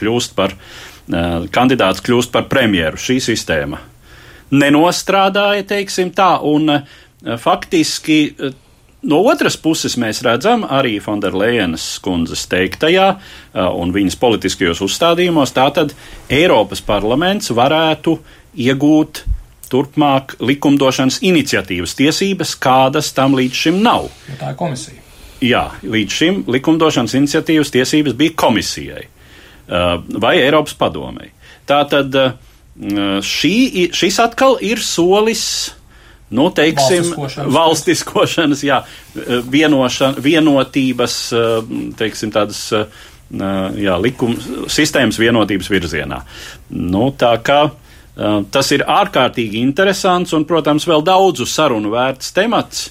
kļūst par, uh, kandidāts kļūst par premjeru. Šī sistēma nenostrādāja, teiksim tā, un uh, faktiski No otras puses, mēs redzam arī Fonderlejenas kundzes teiktajā un viņas politiskajos uzstādījumos, tātad Eiropas parlaments varētu iegūt turpmāk likumdošanas iniciatīvas tiesības, kādas tam līdz šim nav. Ja tā ir komisija. Jā, līdz šim likumdošanas iniciatīvas tiesības bija komisijai vai Eiropas padomei. Tātad šī, šis atkal ir solis nu, teiksim, valstiskošanas, valstiskošanas jā, vienošana, vienotības, teiksim, tādas jā, likuma sistēmas vienotības virzienā. Nu, tā kā tas ir ārkārtīgi interesants un, protams, vēl daudzu sarunu vērts temats.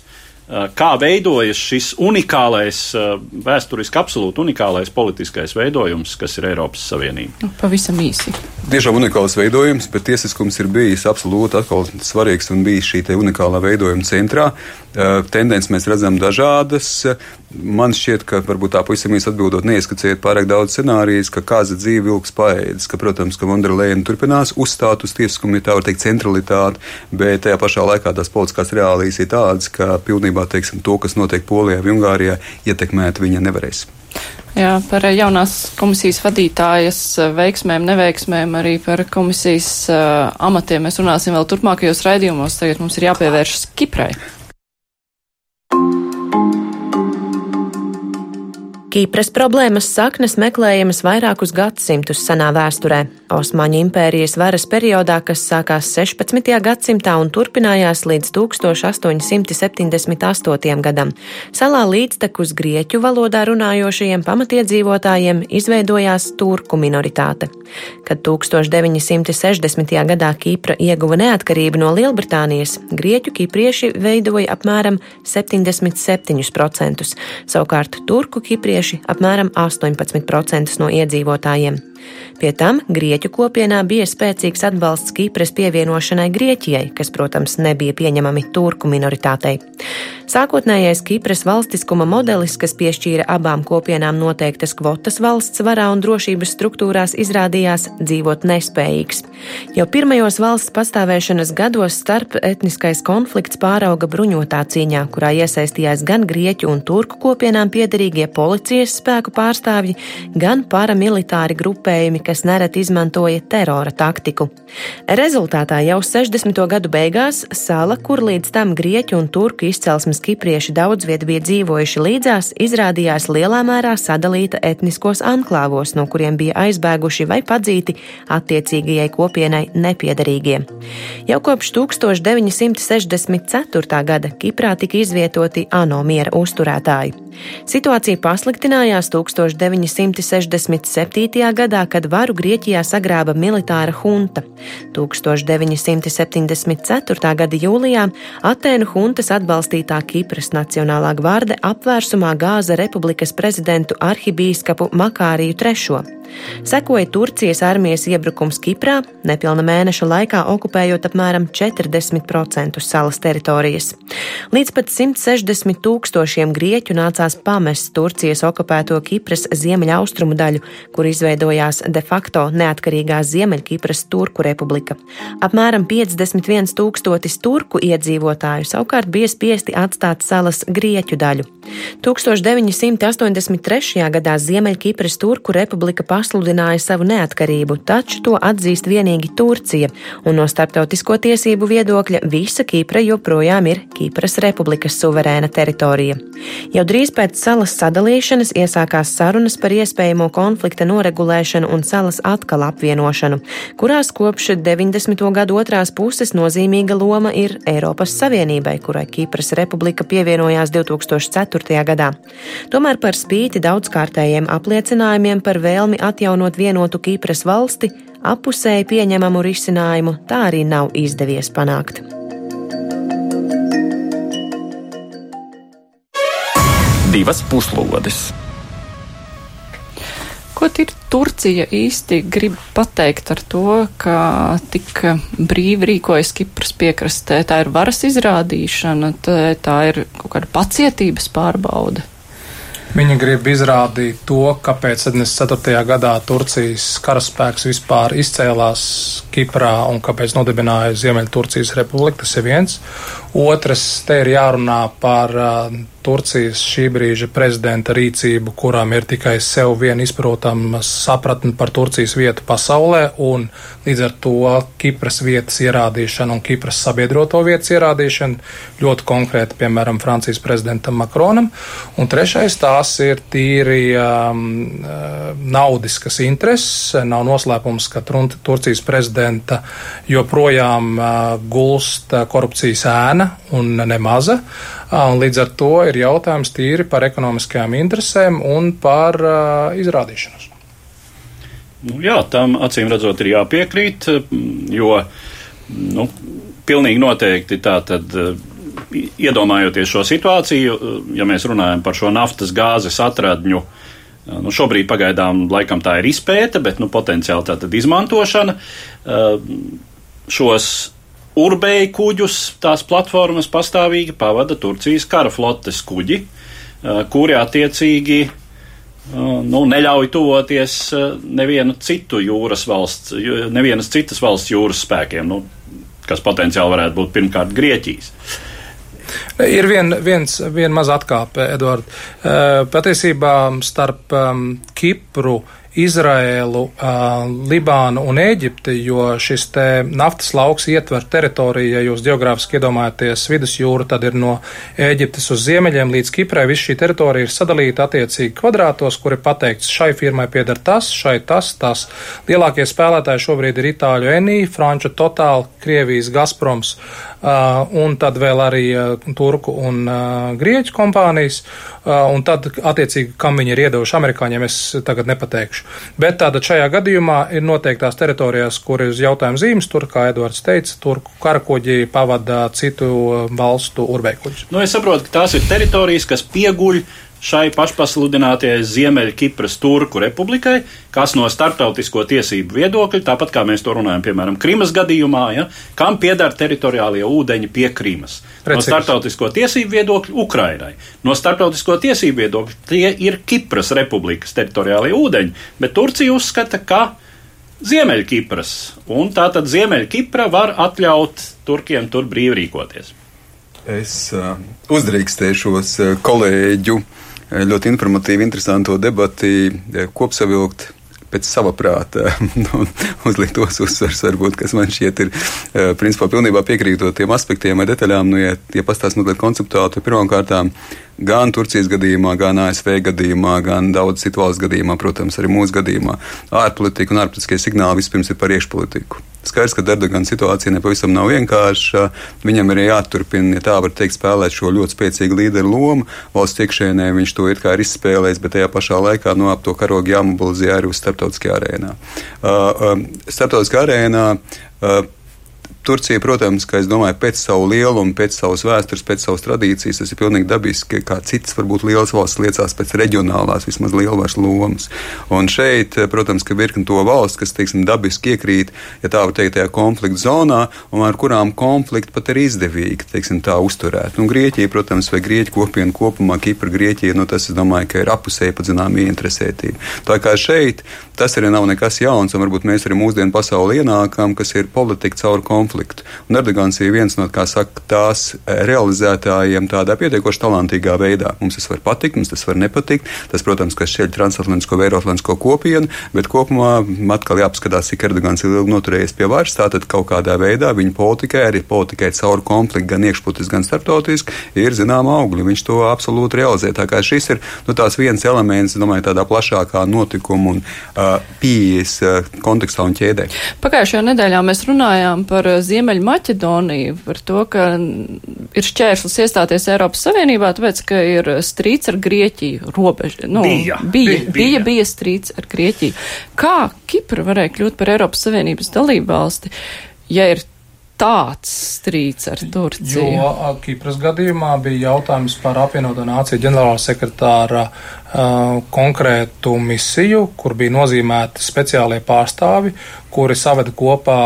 Eh, kā veidojas šis unikālais, eh, vēsturiski absolūti unikālais politiskais veidojums, kas ir Eiropas Savienība. Nu, pavisam īsi. Tiešām unikāls veidojums, bet tiesiskums ir bijis absolūti svarīgs un bijis šī unikālā veidojuma centrā. Tendences mēs redzam dažādas. Man šķiet, ka varbūt tā pavisam īsi atbildot, neieskaciet pārāk daudz scenārijas, ka kāza dzīve ilgs paēdis, ka, protams, ka Vonderleina turpinās uzstāt uz tiesiskumu, ja tā var teikt, centralitāti, bet tajā pašā laikā tās politiskās reālijas ir tādas, ka pilnībā teiksim, to, kas notiek Polijā un Ungārijā, ietekmēt viņa nevarēs. Jā, par jaunās komisijas vadītājas veiksmēm, neveiksmēm, arī par komisijas uh, amatiem mēs runāsim vēl turpmākajos raidījumos. Tagad mums ir jāpievēršas Kiprai. Kīpras problēmas saknes meklējamas vairākus gadsimtus senā vēsturē. Osmaņu impērijas varas periodā, kas sākās 16. gadsimtā un turpinājās līdz 1878. gadam, salā līdztekus grieķu valodā runājošajiem pamatiedzīvotājiem izveidojās turku minoritāte. Kad 1960. gadā Kīpra ieguva neatkarību no Lielbritānijas, grieķu kiprieši veidoja apmēram 77%, savukārt turku kiprieši apmēram 18% no iedzīvotājiem. Pie tam Grieķu kopienā bija spēcīgs atbalsts Kīpras pievienošanai Grieķijai, kas, protams, nebija pieņemami turku minoritātei. Sākotnējais Kīpras valstiskuma modelis, kas piešķīra abām kopienām noteiktas kvotas valsts varā un drošības struktūrās, izrādījās dzīvot nespējīgs. Jau pirmajos valsts pastāvēšanas gados starp etniskais konflikts pārauga bruņotā cīņā, kurā iesaistījās gan grieķu un turku kopienām piederīgie policijas spēku pārstāvji, gan paramilitāri grupējumi, kas nereti izmantoja terora taktiku. Rezultātā jau 60. gadu beigās sala, kur līdz tam grieķu un turku izcelsmes kiprieši daudz viet bija dzīvojuši līdzās, izrādījās lielā mērā sadalīta etniskos anklāvos, no kuriem bija aizbēguši vai padzīti attiecīgajai kopienai nepiederīgie. Jau kopš 1964. gada Kiprā tika izvietoti ANO miera uzturētāji. Situācija pasliktinājās 1967. gadā, kad varu Grieķijā sagrāba militāra hunta. 1974. gada jūlijā Atēnu huntas atbalstītā Kipras Nacionālā gvarde apvērsumā gāza republikas prezidentu arhibīskapu Makāriju III. Sekoja Turcijas armijas iebrukums Kiprā, nepilna mēneša laikā okupējot apmēram 40% salas teritorijas. Līdz pat 160 tūkstošiem grieķu nācās pamest Turcijas okupēto Kipras ziemeļaustrumu daļu, kur izveidojās de facto neatkarīgā Ziemeļkipras Turku republika. Apmēram 51 tūkstotis turku iedzīvotāju savukārt bija spiesti atstāt salas grieķu daļu. 1983. gadā Ziemeļkipras Turku republika pasludināja savu neatkarību, taču to atzīst vienīgi Turcija, un no starptautisko tiesību viedokļa visa Kipra joprojām ir Kipras republikas suverēna teritorija. Jau drīz pēc salas sadalīšanas iesākās sarunas par iespējamo konflikta noregulēšanu un salas atkal apvienošanu, kurās kopš 90. gadu otrās puses nozīmīga loma ir Eiropas Savienībai, kurai Kipras republika pievienojās 2004. gadā. Tomēr par spīti daudzkārtējiem apliecinājumiem par vēlmi atjaunot vienotu Kīpras valsti, apusēji pieņemamu risinājumu tā arī nav izdevies panākt. Divas puslodes. Ko Turcija īsti grib pateikt ar to, ka tik brīvi rīkojas Kipras piekrastē? Tā ir varas izrādīšana, tā, ir kaut kāda pacietības pārbauda. Viņi grib izrādīt to, kāpēc 74. gadā Turcijas karaspēks vispār izcēlās Kiprā un kāpēc nodibināja Ziemeļturcijas republiku. Tas ir viens. Otrs, te ir jārunā par uh, Turcijas šī brīža prezidenta rīcību, kurām ir tikai sev vien izprotama sapratne par Turcijas vietu pasaulē, un līdz ar to Kipras vietas ierādīšana un Kipras sabiedroto vietas ierādīšana ļoti konkrēti, piemēram, Francijas prezidentam Makronam. Un trešais tās ir tīri um, uh, naudiskas intereses. Nav noslēpums, ka Turcijas prezidenta joprojām uh, gulst korupcijas ēna un nemaza. Uh, un līdz ar to ir jautājums tīri par ekonomiskajām interesēm un par uh, izrādīšanos. Nu, jā, tam acīm redzot ir jāpiekrīt, jo nu, pilnīgi noteikti tā tad iedomājoties šo situāciju, ja mēs runājam par šo naftas gāzes atradņu, nu, šobrīd pagaidām laikam tā ir izpēta, bet nu, potenciāli tā tad izmantošana. Šos urbēju kuģus, tās platformas pastāvīgi pavada Turcijas kara flotes kuģi, kuri attiecīgi nu, neļauj tuvoties nevienu citu jūras valsts, nevienas citas valsts jūras spēkiem, nu, kas potenciāli varētu būt pirmkārt Grieķijas. Ir vien, viens, viena maza atkāpe, Eduard. Patiesībā starp Kipru, Izraēlu, Libānu un Eģipti, jo šis te naftas lauks ietver teritoriju, ja jūs geogrāfiski iedomājaties vidusjūru, tad ir no Eģiptes uz ziemeļiem līdz Kiprai. Viss šī teritorija ir sadalīta attiecīgi kvadrātos, kur ir pateikts, šai firmai pieder tas, šai tas, tas. Lielākie spēlētāji šobrīd ir Itāļu Enī, Franču Total, Krievijas Gazproms un tad vēl arī Turku un Grieķu kompānijas. Un tad, attiecīgi, kam viņi ir iedevuši amerikāņiem, es tagad nepateikšu. Bet tātad šajā gadījumā ir noteiktās teritorijās, kur ir uz jautājumu zīmes, tur, kā Edvards teica, tur karakuģi pavada citu valstu urbēkuģus. Nu, es saprotu, ka tās ir teritorijas, kas pieguļ šai pašpasludinātajai Ziemeļkipras Turku republikai, kas no starptautisko tiesību viedokļa, tāpat kā mēs to runājam, piemēram, Krimas gadījumā, ja, kam piedara teritoriālie ūdeņi pie Krimas. Precīzi. No starptautisko tiesību viedokļa Ukrainai. No starptautisko tiesību viedokļa tie ir Kipras republikas teritoriālie ūdeņi, bet Turcija uzskata, ka Ziemeļkipras, un tātad Ziemeļkipra var atļaut Turkiem tur brīvi rīkoties. Es uh, uzdrīkstēšos uh, kolēģu uh, ļoti informatīvu, interesantu debati kopsavilkt pēc sava prāta uzlikt tos uzsvers, varbūt, kas man šķiet ir, principā, pilnībā piekrītot tiem aspektiem vai detaļām, nu, ja, ja pastāst mazliet konceptuāli, tad pirmkārtām gan Turcijas gadījumā, gan ASV gadījumā, gan daudz citu valstu gadījumā, protams, arī mūsu gadījumā, ārpolitika un ārpolitiskie signāli vispirms ir par iekšpolitiku. Skaidrs, ka Erdogana situācija nepavisam nav vienkārša. Viņam ir jāturpina, ja tā var teikt, spēlēt šo ļoti spēcīgu līderu lomu. Valsts iekšēnē viņš to ir kā ir izspēlējis, bet tajā pašā laikā no ap to karogu jāmobilizē arī uz starptautiskajā arēnā. Uh, uh, starptautiskā arēnā uh, Turcija, protams, ka domāju, pēc savu lielumu, pēc savas vēstures, pēc savas tradīcijas, tas ir pilnīgi dabiski, kā citas varbūt lielas valsts liecās pēc reģionālās, vismaz lielvaras lomas. Un šeit, protams, ka virkni to valsts, kas, teiksim, dabiski iekrīt, ja tā var teikt, tajā konflikta zonā, un ar kurām konflikti pat ir izdevīgi, teiksim, tā uzturēt. Un Grieķija, protams, vai Grieķu kopiena kopumā, Kipra, Grieķija, nu tas, es domāju, ka ir apusēji pat zinām ieinteresētība. Tā kā šeit tas arī nav nekas jauns, un varbūt mēs arī mūsdienu pasauli ienākam, kas ir politika caur konfliktu. Un Erdogans ir viens no, kā saka, tās eh, realizētājiem tādā pietiekoši talantīgā veidā. Mums tas var patikt, mums tas var nepatikt. Tas, protams, ka šķiet transatlantisko vai eiroatlantisko kopienu, bet kopumā atkal jāpaskatās, cik Erdogans ir ilgi noturējies pie varas. Tātad kaut kādā veidā viņa politikai, arī politikai caur konfliktu, gan iekšputis, gan starptautiski, ir zināma augļa. Viņš to absolūti realizē. Tā kā šis ir nu, viens elements, domāju, tādā plašākā notikuma un uh, pieejas uh, kontekstā un ķēdē. Pagājušajā nedēļā mēs runājām par Ziemeļmaķedoniju par to, ka ir šķērslis iestāties Eiropas Savienībā, tāpēc, ka ir strīds ar Grieķiju robeža. Nu, bija, bija, bija, bija, bija strīds ar Grieķiju. Kā Kipra varēja kļūt par Eiropas Savienības dalību valsti, ja ir tāds strīds ar Turciju? Jo Kipras gadījumā bija jautājums par apvienoto nāciju ģenerāla sekretāra uh, konkrētu misiju, kur bija nozīmēti speciālie pārstāvi, kuri saveda kopā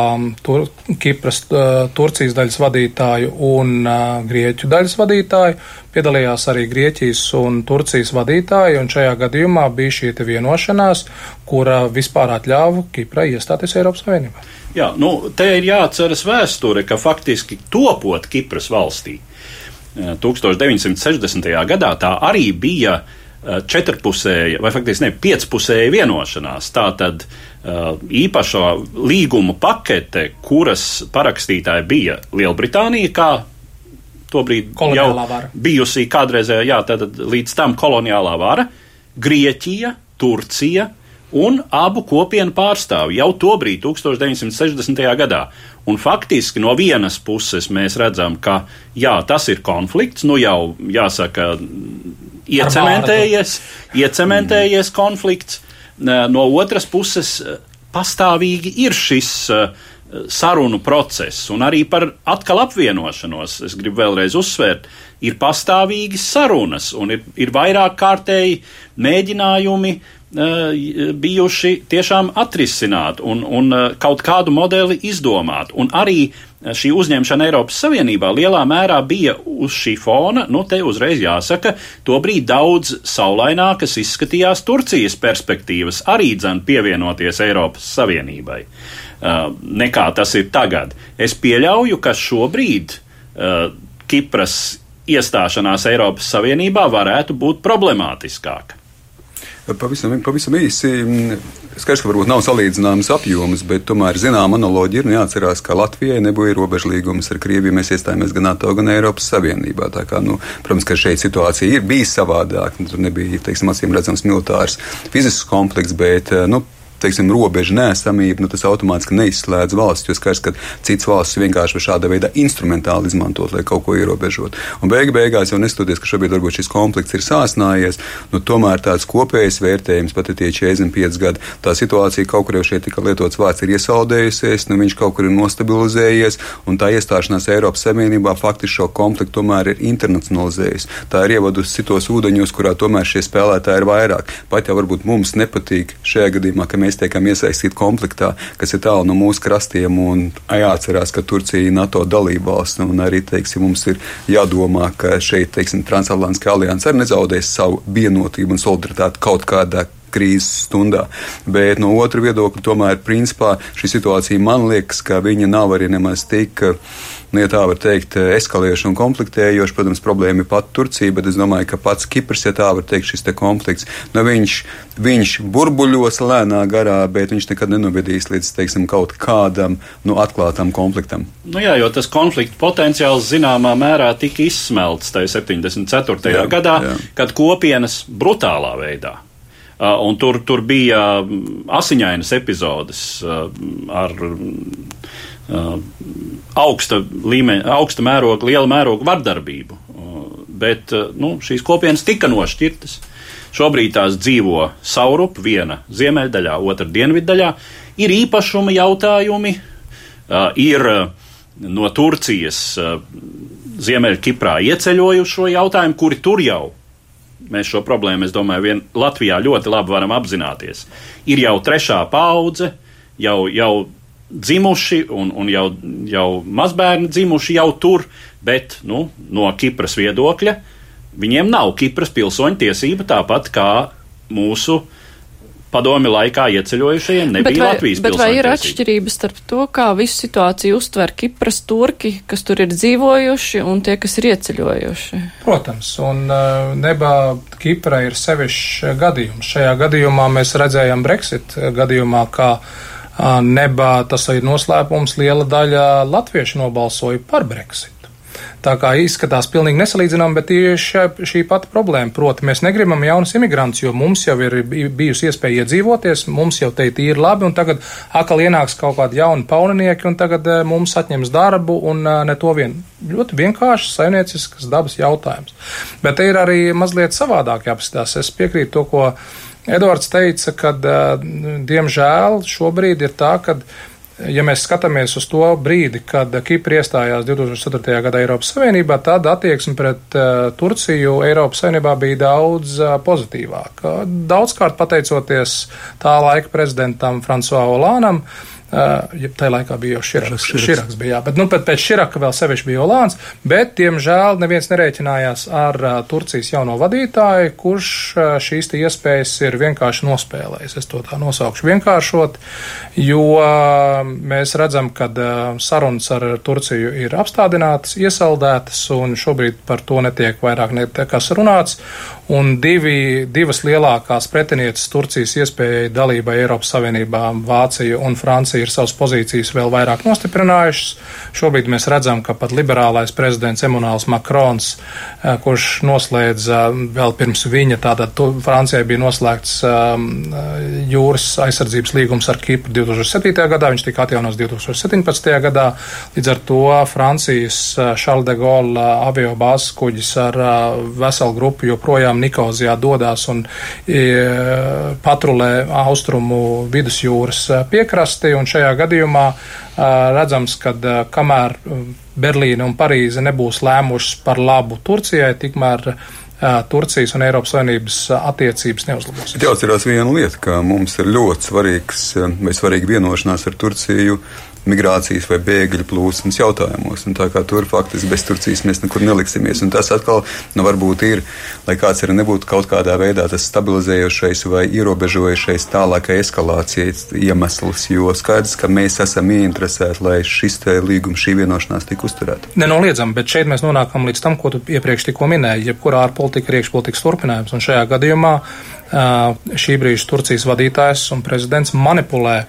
tur, Kipras, Turcijas daļas vadītāju un Grieķu daļas vadītāju. Piedalījās arī Grieķijas un Turcijas vadītāji, un šajā gadījumā bija šī vienošanās, kura vispār atļāva Kiprai iestāties Eiropas Savienībā. Jā, nu, te ir jāatceras vēsture, ka faktiski topot Kipras valstī 1960. gadā tā arī bija uh, Eh, četrpusēja vai faktiski ne piecpusēja vienošanās. Tātad eh, īpašo līgumu pakete, kuras parakstītāji bija Lielbritānija, kā tobrīd jau vara. bijusī kādreizējā, jā, tātad līdz tam koloniālā vara, Grieķija, Turcija un abu kopienu pārstāvi jau tobrīd, 1960. gadā. Un faktiski no vienas puses mēs redzam, ka jā, tas ir konflikts, nu jau jāsaka, iecementējies, iecementējies konflikts. No otras puses, pastāvīgi ir šis sarunu process, un arī par atkal apvienošanos. Es gribu vēlreiz uzsvērt, ir pastāvīgi sarunas, un ir, ir vairāk kārtēji mēģinājumi bijuši tiešām atrisināt un, un kaut kādu modeli izdomāt. Un arī šī uzņemšana Eiropas Savienībā lielā mērā bija uz šī fona, nu te uzreiz jāsaka, tobrīd daudz saulainākas izskatījās Turcijas perspektīvas arī dzen pievienoties Eiropas Savienībai, nekā tas ir tagad. Es pieļauju, ka šobrīd Kipras iestāšanās Eiropas Savienībā varētu būt problemātiskāka. Pavisam, pavisam īsi, mm, skaidrs, ka varbūt nav salīdzināmas apjomas, bet tomēr zinām analoģija ir nu, jāatcerās, ka Latvijai nebija robežlīgums ar Krieviju. Mēs iestājāmies gan NATO, gan Eiropas Savienībā. Kā, nu, protams, ka šeit situācija ir bijusi savādāka. Tur nebija, teiksim, acīm redzams militārs fizisks konflikts, bet, nu, teiksim, robežu nesamība, nu, tas automātiski neizslēdz valsts. Jo skaidrs, ka citas valstis vienkārši šāda veida instrumentāli izmantot, lai kaut ko ierobežotu. Un beig beigās jau neskatoties, ka šobrīd varbūt šis konflikts ir sāsnājies, nu, tomēr tāds kopējs vērtējums, pat ja tie 45 gadi, tā situācija kaut kur jau šeit tika lietots vārds ir iesaldējusies, nu, viņš kaut kur ir nostabilizējies, un tā iestāšanās Eiropas Savienībā faktiski šo konfliktu tomēr ir internacionalizējusi. Tā ir ievadusi citos ūdeņos, kurā tomēr šie spēlētāji ir vairāk. Pat jau varbūt mums nepatīk šajā gadījumā, ka mēs mēs tiekam iesaistīti konfliktā, kas ir tālu no mūsu krastiem. Jāatcerās, ka Turcija ir NATO dalībvalsts, un arī teiksim, mums ir jādomā, ka šeit Transatlantiskā alianse arī nezaudēs savu vienotību un solidaritāti kaut kādā krīzes stundā. Bet no otra viedokļa, tomēr, principā, šī situācija man liekas, ka viņa nav arī nemaz tik. Nu, ja tā var teikt, eskalējuši un konfliktējoši. Protams, problēma ir pat Turcija, bet es domāju, ka pats Kiprs, ja tā var teikt, šis te konflikts, nu, viņš, viņš burbuļos lēnā garā, bet viņš nekad nenovedīs līdz, teiksim, kaut kādam nu, atklātam konfliktam. Nu jā, jo tas konflikta potenciāls zināmā mērā tika izsmelts tajā 74. Jā, gadā, jā. kad kopienas brutālā veidā un tur, tur bija asiņainas epizodes uh, ar uh, augsta līmeņa, augsta mēroga, liela mēroga vardarbību. Bet nu, šīs kopienas tika nošķirtas. Šobrīd tās dzīvo saurup, viena ziemeļdaļā, otra dienviddaļā. Ir īpašuma jautājumi, ir no Turcijas Ziemeļkiprā ieceļojušo jautājumu, kuri tur jau mēs šo problēmu, es domāju, vien Latvijā ļoti labi varam apzināties. Ir jau trešā paudze, jau, jau dzimuši un, un jau, jau mazbērni dzimuši jau tur, bet nu, no Kipras viedokļa viņiem nav Kipras pilsoņu tiesība tāpat kā mūsu padomi laikā ieceļojušajiem nebija bet vai, Latvijas bet vai ir atšķirības starp to, kā visu situāciju uztver Kipras turki, kas tur ir dzīvojuši, un tie, kas ir ieceļojuši? Protams, un uh, nebā Kipra ir sevišķs gadījums. Šajā gadījumā mēs redzējām Brexit gadījumā, kā nebā tas ir noslēpums, liela daļa latviešu nobalsoja par Brexit. Tā kā izskatās pilnīgi nesalīdzinām, bet tieši šī pati problēma. Proti, mēs negribam jaunus imigrantus, jo mums jau ir bijusi iespēja iedzīvoties, mums jau te ir labi, un tagad atkal ienāks kaut kādi jauni pauninieki, un tagad mums atņems darbu, un ne to vien. Ļoti vienkārši saimnieciskas dabas jautājums. Bet te ir arī mazliet savādāk jāapskatās. Es piekrītu to, ko Edvards teica, ka, diemžēl, šobrīd ir tā, ka ja mēs skatāmies uz to brīdi, kad Kipra iestājās 2004. gadā Eiropas Savienībā, tad attieksme pret uh, Turciju Eiropas Savienībā bija daudz uh, pozitīvāka. Daudzkārt pateicoties tā laika prezidentam Fransuā Olānam, ja tajā laikā bija jau Širaks. Širaks bija, jā, bet nu, pēc Širaka vēl sevišķi bija Olāns, bet, diemžēl, neviens nerēķinājās ar Turcijas jauno vadītāju, kurš šīs iespējas ir vienkārši nospēlējis. Es to tā nosaukšu vienkāršot, jo mēs redzam, ka sarunas ar Turciju ir apstādinātas, iesaldētas, un šobrīd par to netiek vairāk nekas runāts. Un divi, divas lielākās pretinieces Turcijas iespējai dalībai Eiropas Savienībā, Vācija un Francija, ir savas pozīcijas vēl vairāk nostiprinājušas. Šobrīd mēs redzam, ka pat liberālais prezidents Emanuels Makrons, eh, kurš noslēdza vēl pirms viņa, tātad Francijai bija noslēgts um, jūras aizsardzības līgums ar Kipru 2007. gadā, viņš tika atjaunots 2017. gadā. Līdz ar to Francijas Charles de Gaulle avio bāzes kuģis ar veselu grupu joprojām Nikozijā dodas un e, patrulē austrumu vidusjūras e, piekrasti. Šajā gadījumā e, redzams, ka kamēr Berlīna un Parīze nebūs lēmušas par labu Turcijai, tikmēr Turcijas un Eiropas Savienības attiecības neuzlabos. Jāatcerās viena lieta, ka mums ir ļoti svarīgs vai svarīga vienošanās ar Turciju migrācijas vai bēgļu plūsmas jautājumos. Tā kā tur faktiski bez Turcijas mēs nekur neliksimies. Un tas atkal nu, varbūt ir, lai kāds arī nebūtu kaut kādā veidā tas stabilizējošais vai ierobežojošais tālākai eskalācijas iemesls, jo skaidrs, ka mēs esam ieinteresēti, lai šis līgums, šī vienošanās tik uzturēta. Nenoliedzam, bet šeit mēs nonākam līdz tam, ko tu iepriekš tikko minēji, jebkurā ārpolitika ir iekšpolitikas turpinājums. Un šajā gadījumā šī brīža Turcijas vadītājs un prezidents manipulē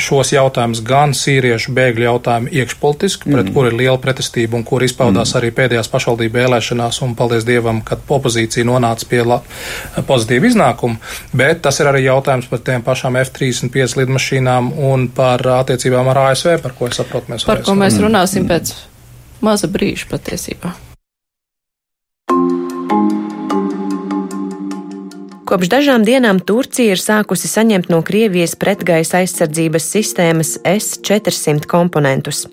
šos jautājumus, gan sīriešu bēgļu jautājumu iekšpolitiski, pret mm. kur ir liela pretestība un kur izpaudās mm. arī pēdējās pašvaldību vēlēšanās, un paldies Dievam, kad opozīcija nonāca pie la, pozitīva iznākuma, bet tas ir arī jautājums par tiem pašām F-35 lidmašīnām un par attiecībām ar ASV, par ko es saprotu mēs. Par ko mēs runāsim mm. pēc maza brīža patiesībā. Kopš dažām dienām Turcija ir sākusi saņemt no Krievijas pretgaisa aizsardzības sistēmas S-400 komponentus.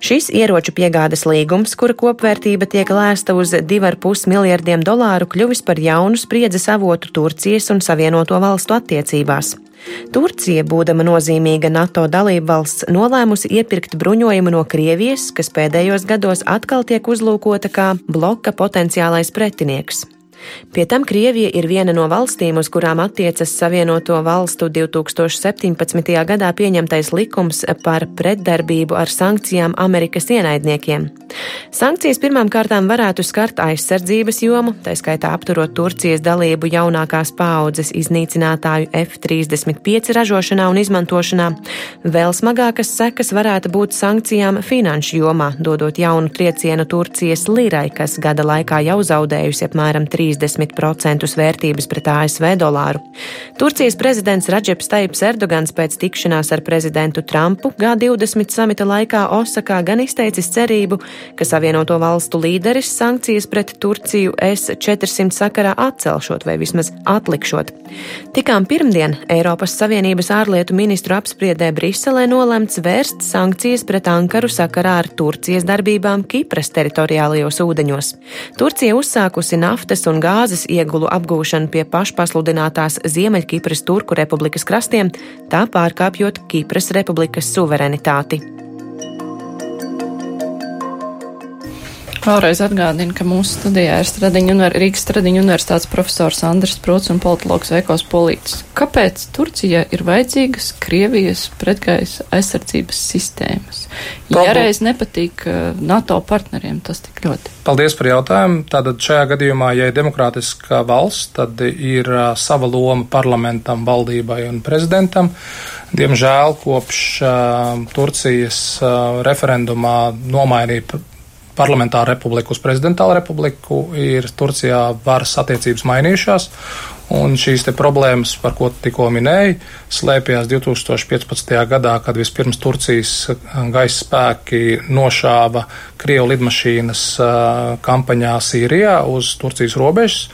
Šis ieroču piegādes līgums, kura kopvērtība tiek lēsta uz 2,5 miljardiem dolāru, kļuvis par jaunu spriedzes avotu Turcijas un Savienoto valstu attiecībās. Turcija, būdama nozīmīga NATO dalībvalsts, nolēmusi iepirkt bruņojumu no Krievijas, kas pēdējos gados atkal tiek uzlūkota kā bloka potenciālais pretinieks. Pie tam Krievija ir viena no valstīm, uz kurām attiecas Savienoto valstu 2017. gadā pieņemtais likums par pretdarbību ar sankcijām Amerikas ienaidniekiem. Sankcijas pirmām kārtām varētu skart aizsardzības jomu, tā skaitā apturot Turcijas dalību jaunākās paaudzes iznīcinātāju F-35 ražošanā un izmantošanā. Vēl smagākas sekas varētu būt sankcijām finanšu jomā, dodot jaunu triecienu Turcijas lirai, kas gada laikā jau zaudējusi apmēram 3 30% vērtības pret ASV dolāru. Turcijas prezidents Radžeps Taips Erdogans pēc tikšanās ar prezidentu Trumpu G20 samita laikā Osakā gan izteicis cerību, ka Savienoto valstu līderis sankcijas pret Turciju S-400 sakarā atcelšot vai vismaz atlikšot. Tikām pirmdien Eiropas Savienības ārlietu ministru apspriedē Briselē nolemts vērst sankcijas pret Ankaru sakarā ar Turcijas darbībām Kipras teritoriālajos ūdeņos. Turcija uzsākusi naftas un gāzes iegulu apgūšanu pie pašpasludinātās Ziemeļkipras Turku republikas krastiem, tā pārkāpjot Kipras republikas suverenitāti. Vēlreiz atgādinu, ka mūsu studijā ir Stradiņa un Rīgas Stradiņa universitātes profesors Andris Prots un politologs Veikos Polīts. Kāpēc Turcijai ir vajadzīgas Krievijas pretgaisa aizsardzības sistēmas? Ja reiz nepatīk uh, NATO partneriem tas tik ļoti. Paldies par jautājumu. Tātad šajā gadījumā, ja ir demokrātiska valsts, tad ir uh, sava loma parlamentam, valdībai un prezidentam. Diemžēl kopš uh, Turcijas uh, referendumā nomainīja parlamentāru republiku uz prezidentālu republiku, ir Turcijā varas attiecības mainījušās. Un šīs problēmas, par ko tikko minēju, slēpjas 2015. gadā, kad vispirms Turcijas gaisa spēki nošāva Krievu lidmašīnas kampaņā Sīrijā uz Turcijas robežas,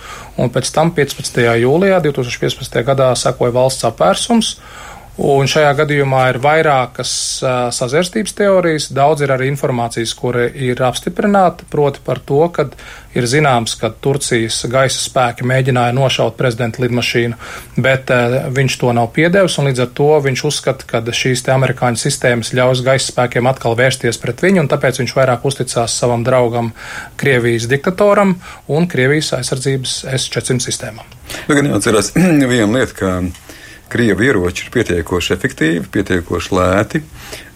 un pēc tam 15. jūlijā 2015. gadā sekoja valsts apvērsums Un šajā gadījumā ir vairākas sazvērstības teorijas, daudz ir arī informācijas, kura ir apstiprināta, proti par to, ka ir zināms, ka Turcijas gaisa spēki mēģināja nošaut prezidenta lidmašīnu, bet viņš to nav piedevis, un līdz ar to viņš uzskata, ka šīs te amerikāņu sistēmas ļaus gaisa spēkiem atkal vērsties pret viņu, un tāpēc viņš vairāk uzticās savam draugam, Krievijas diktatoram un Krievijas aizsardzības S-400 sistēmām. Nu, gan jāatcerās viena lieta, ka Krievu ieroči ir pietiekoši efektīvi, pietiekoši lēti.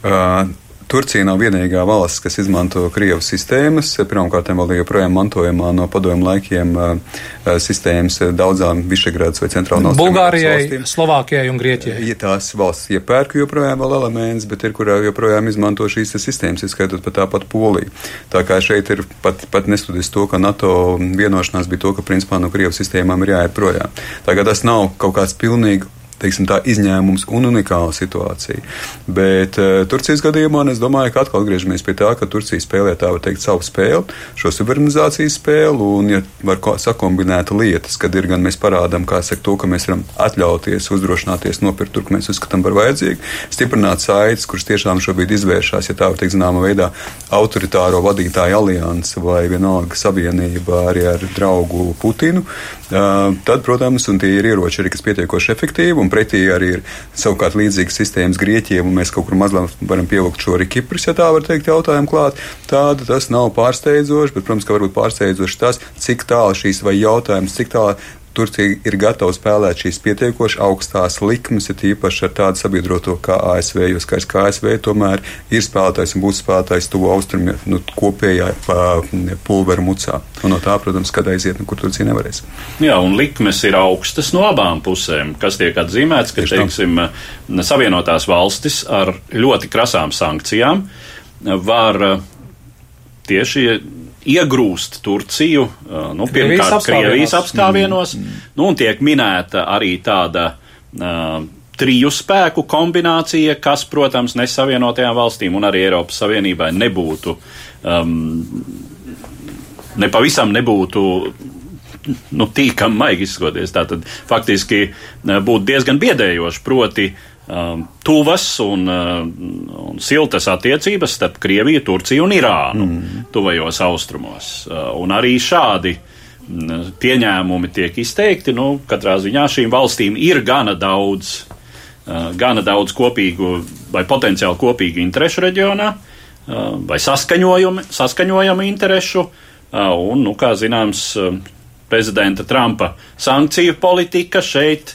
Uh, Turcija nav vienīgā valsts, kas izmanto Krievijas sistēmas. Pirmkārt, vēl joprojām mantojumā no padomu laikiem sistēmas daudzām Višegradas vai Centrālās Bulgārijai, Slovākijai un Grieķijai. Ja tās valsts iepērk joprojām vēl elements, bet ir, kurā joprojām izmanto šīs sistēmas, ieskaitot pat tāpat Poliju. Tā kā šeit ir pat, pat neskatoties to, ka NATO vienošanās bija to, ka principā no Krievijas sistēmām ir jāiet projām. Tagad tas nav kaut kāds pilnīgi teiksim, tā, izņēmums un unikāla situācija. Bet uh, Turcijas gadījumā es domāju, ka atkal atgriežamies pie tā, ka Turcija spēlē tā, var teikt, savu spēli, šo suverenizācijas spēli, un, ja var sakombinēt lietas, kad ir gan mēs parādām, kā saka, to, ka mēs varam atļauties, uzdrošināties nopirkt tur, kur mēs uzskatām par vajadzīgu, stiprināt saites, kuras tiešām šobrīd izvēršās, ja tā var teikt, zināmā veidā, autoritāro vadītāju alianse vai vienalga savienība arī ar draugu Putinu, tad, protams, un tie ir ieroči arī, kas pietiekoši efektīvi un pretī arī ir savukārt līdzīgas sistēmas Grieķijai, un mēs kaut kur mazliet varam pievilkt šo arī Kipras, ja tā var teikt, jautājumu klāt. Tāda tas nav pārsteidzoši, bet, protams, ka varbūt pārsteidzoši tas, cik tālu šīs vai jautājums, cik tālu Turcija ir gatava spēlēt šīs pietiekoši augstās likmes, ir īpaši ar tādu sabiedroto kā ASV, jo skaidrs, ka ASV tomēr ir spēlētājs un būs spēlētājs tuvu austrumu nu, kopējā pulveru mucā. Un no tā, protams, kad aiziet, kur Turcija nevarēs. Jā, un likmes ir augstas no abām pusēm, kas tiek atzīmēts, ka, Tieši teiksim, Savienotās valstis ar ļoti krasām sankcijām var tieši iegrūst Turciju, nu, pirmkārt, Krievijas apskāvienos, mm. nu, un tiek minēta arī tāda uh, triju spēku kombinācija, kas, protams, nesavienotajām valstīm un arī Eiropas Savienībai nebūtu, um, nepavisam nebūtu nu, tīkam maigi izskoties. Tātad faktiski būtu diezgan biedējoši, proti tuvas un, uh, un siltas attiecības starp Krieviju, Turciju un Irānu mm. tuvajos austrumos. Uh, un arī šādi mm, pieņēmumi tiek izteikti. Nu, katrā ziņā šīm valstīm ir gana daudz, uh, gana daudz kopīgu vai potenciāli kopīgu interešu reģionā vai saskaņojumu interešu. Un, nu, kā zināms, prezidenta Trumpa sankciju politika šeit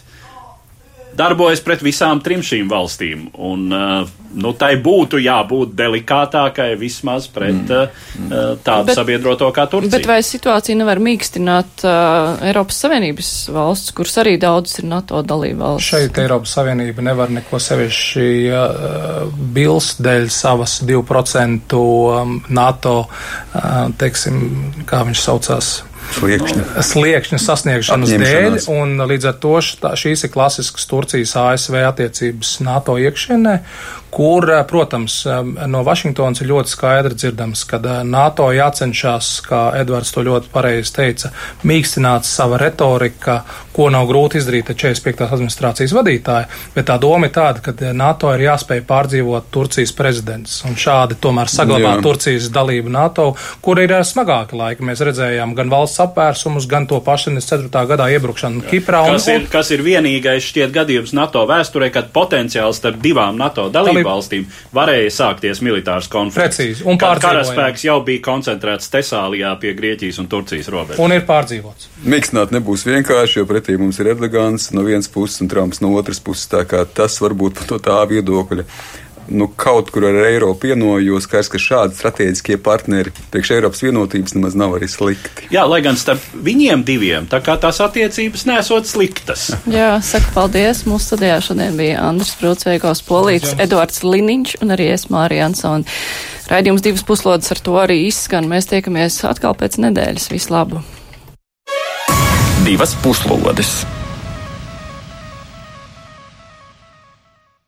darbojas pret visām trim šīm valstīm. Un, uh, nu, tai būtu jābūt delikātākai vismaz pret mm. uh, tādu bet, sabiedroto kā Turcija. Bet vai situācija nevar mīkstināt uh, Eiropas Savienības valsts, kuras arī daudz ir NATO dalība valsts? Šeit Eiropas Savienība nevar neko sevišķi uh, bilst dēļ savas 2% um, NATO, uh, teiksim, kā viņš saucās sliekšņa, sliekšņa sasniegšanas dēļ, un līdz ar to šīs ir klasiskas Turcijas ASV attiecības NATO iekšienē, kur, eh, protams, no Vašingtonas ir ļoti skaidri dzirdams, ka eh, NATO jācenšas, kā Edvards to ļoti pareizi teica, mīkstināt sava retorika, ko nav grūti izdarīt ar 45. administrācijas vadītāju, bet tā doma ir tāda, ka eh, NATO ir jāspēj pārdzīvot Turcijas prezidents un šādi tomēr saglabāt Jā. Turcijas dalību NATO, kur ir smagāki laiki. Mēs redzējām gan valsts apvērsumus, gan to pašu 4. gadā iebrukšanu Kiprā. Kas, un, ir, kas ir vienīgais šķiet gadījums NATO vēsturē, kad potenciāls starp divām NATO dalībām dalību valstīm varēja sākties militārs konflikts. Precīzi. Un karaspēks jau bija koncentrēts Tesālijā pie Grieķijas un Turcijas robežas. Un ir pārdzīvots. Miksnāt nebūs vienkārši, jo pretī mums ir Erdogans no vienas puses un Trumps no otras puses. Tā kā tas varbūt no tā viedokļa nu, kaut kur ar Eiropu vienojos, ka, ka šādi strateģiskie partneri priekš Eiropas vienotības nemaz nav arī slikti. Jā, lai gan starp viņiem diviem tā kā tās attiecības nesot sliktas. Jā, saku paldies. Mūsu studijā šodien bija Andris Prūcveikos Polīts, Eduards Liniņš un arī es Mārija Ansona. Raidījums divas puslodes ar to arī izskan. Mēs tiekamies atkal pēc nedēļas. Visu labu! Divas puslodes!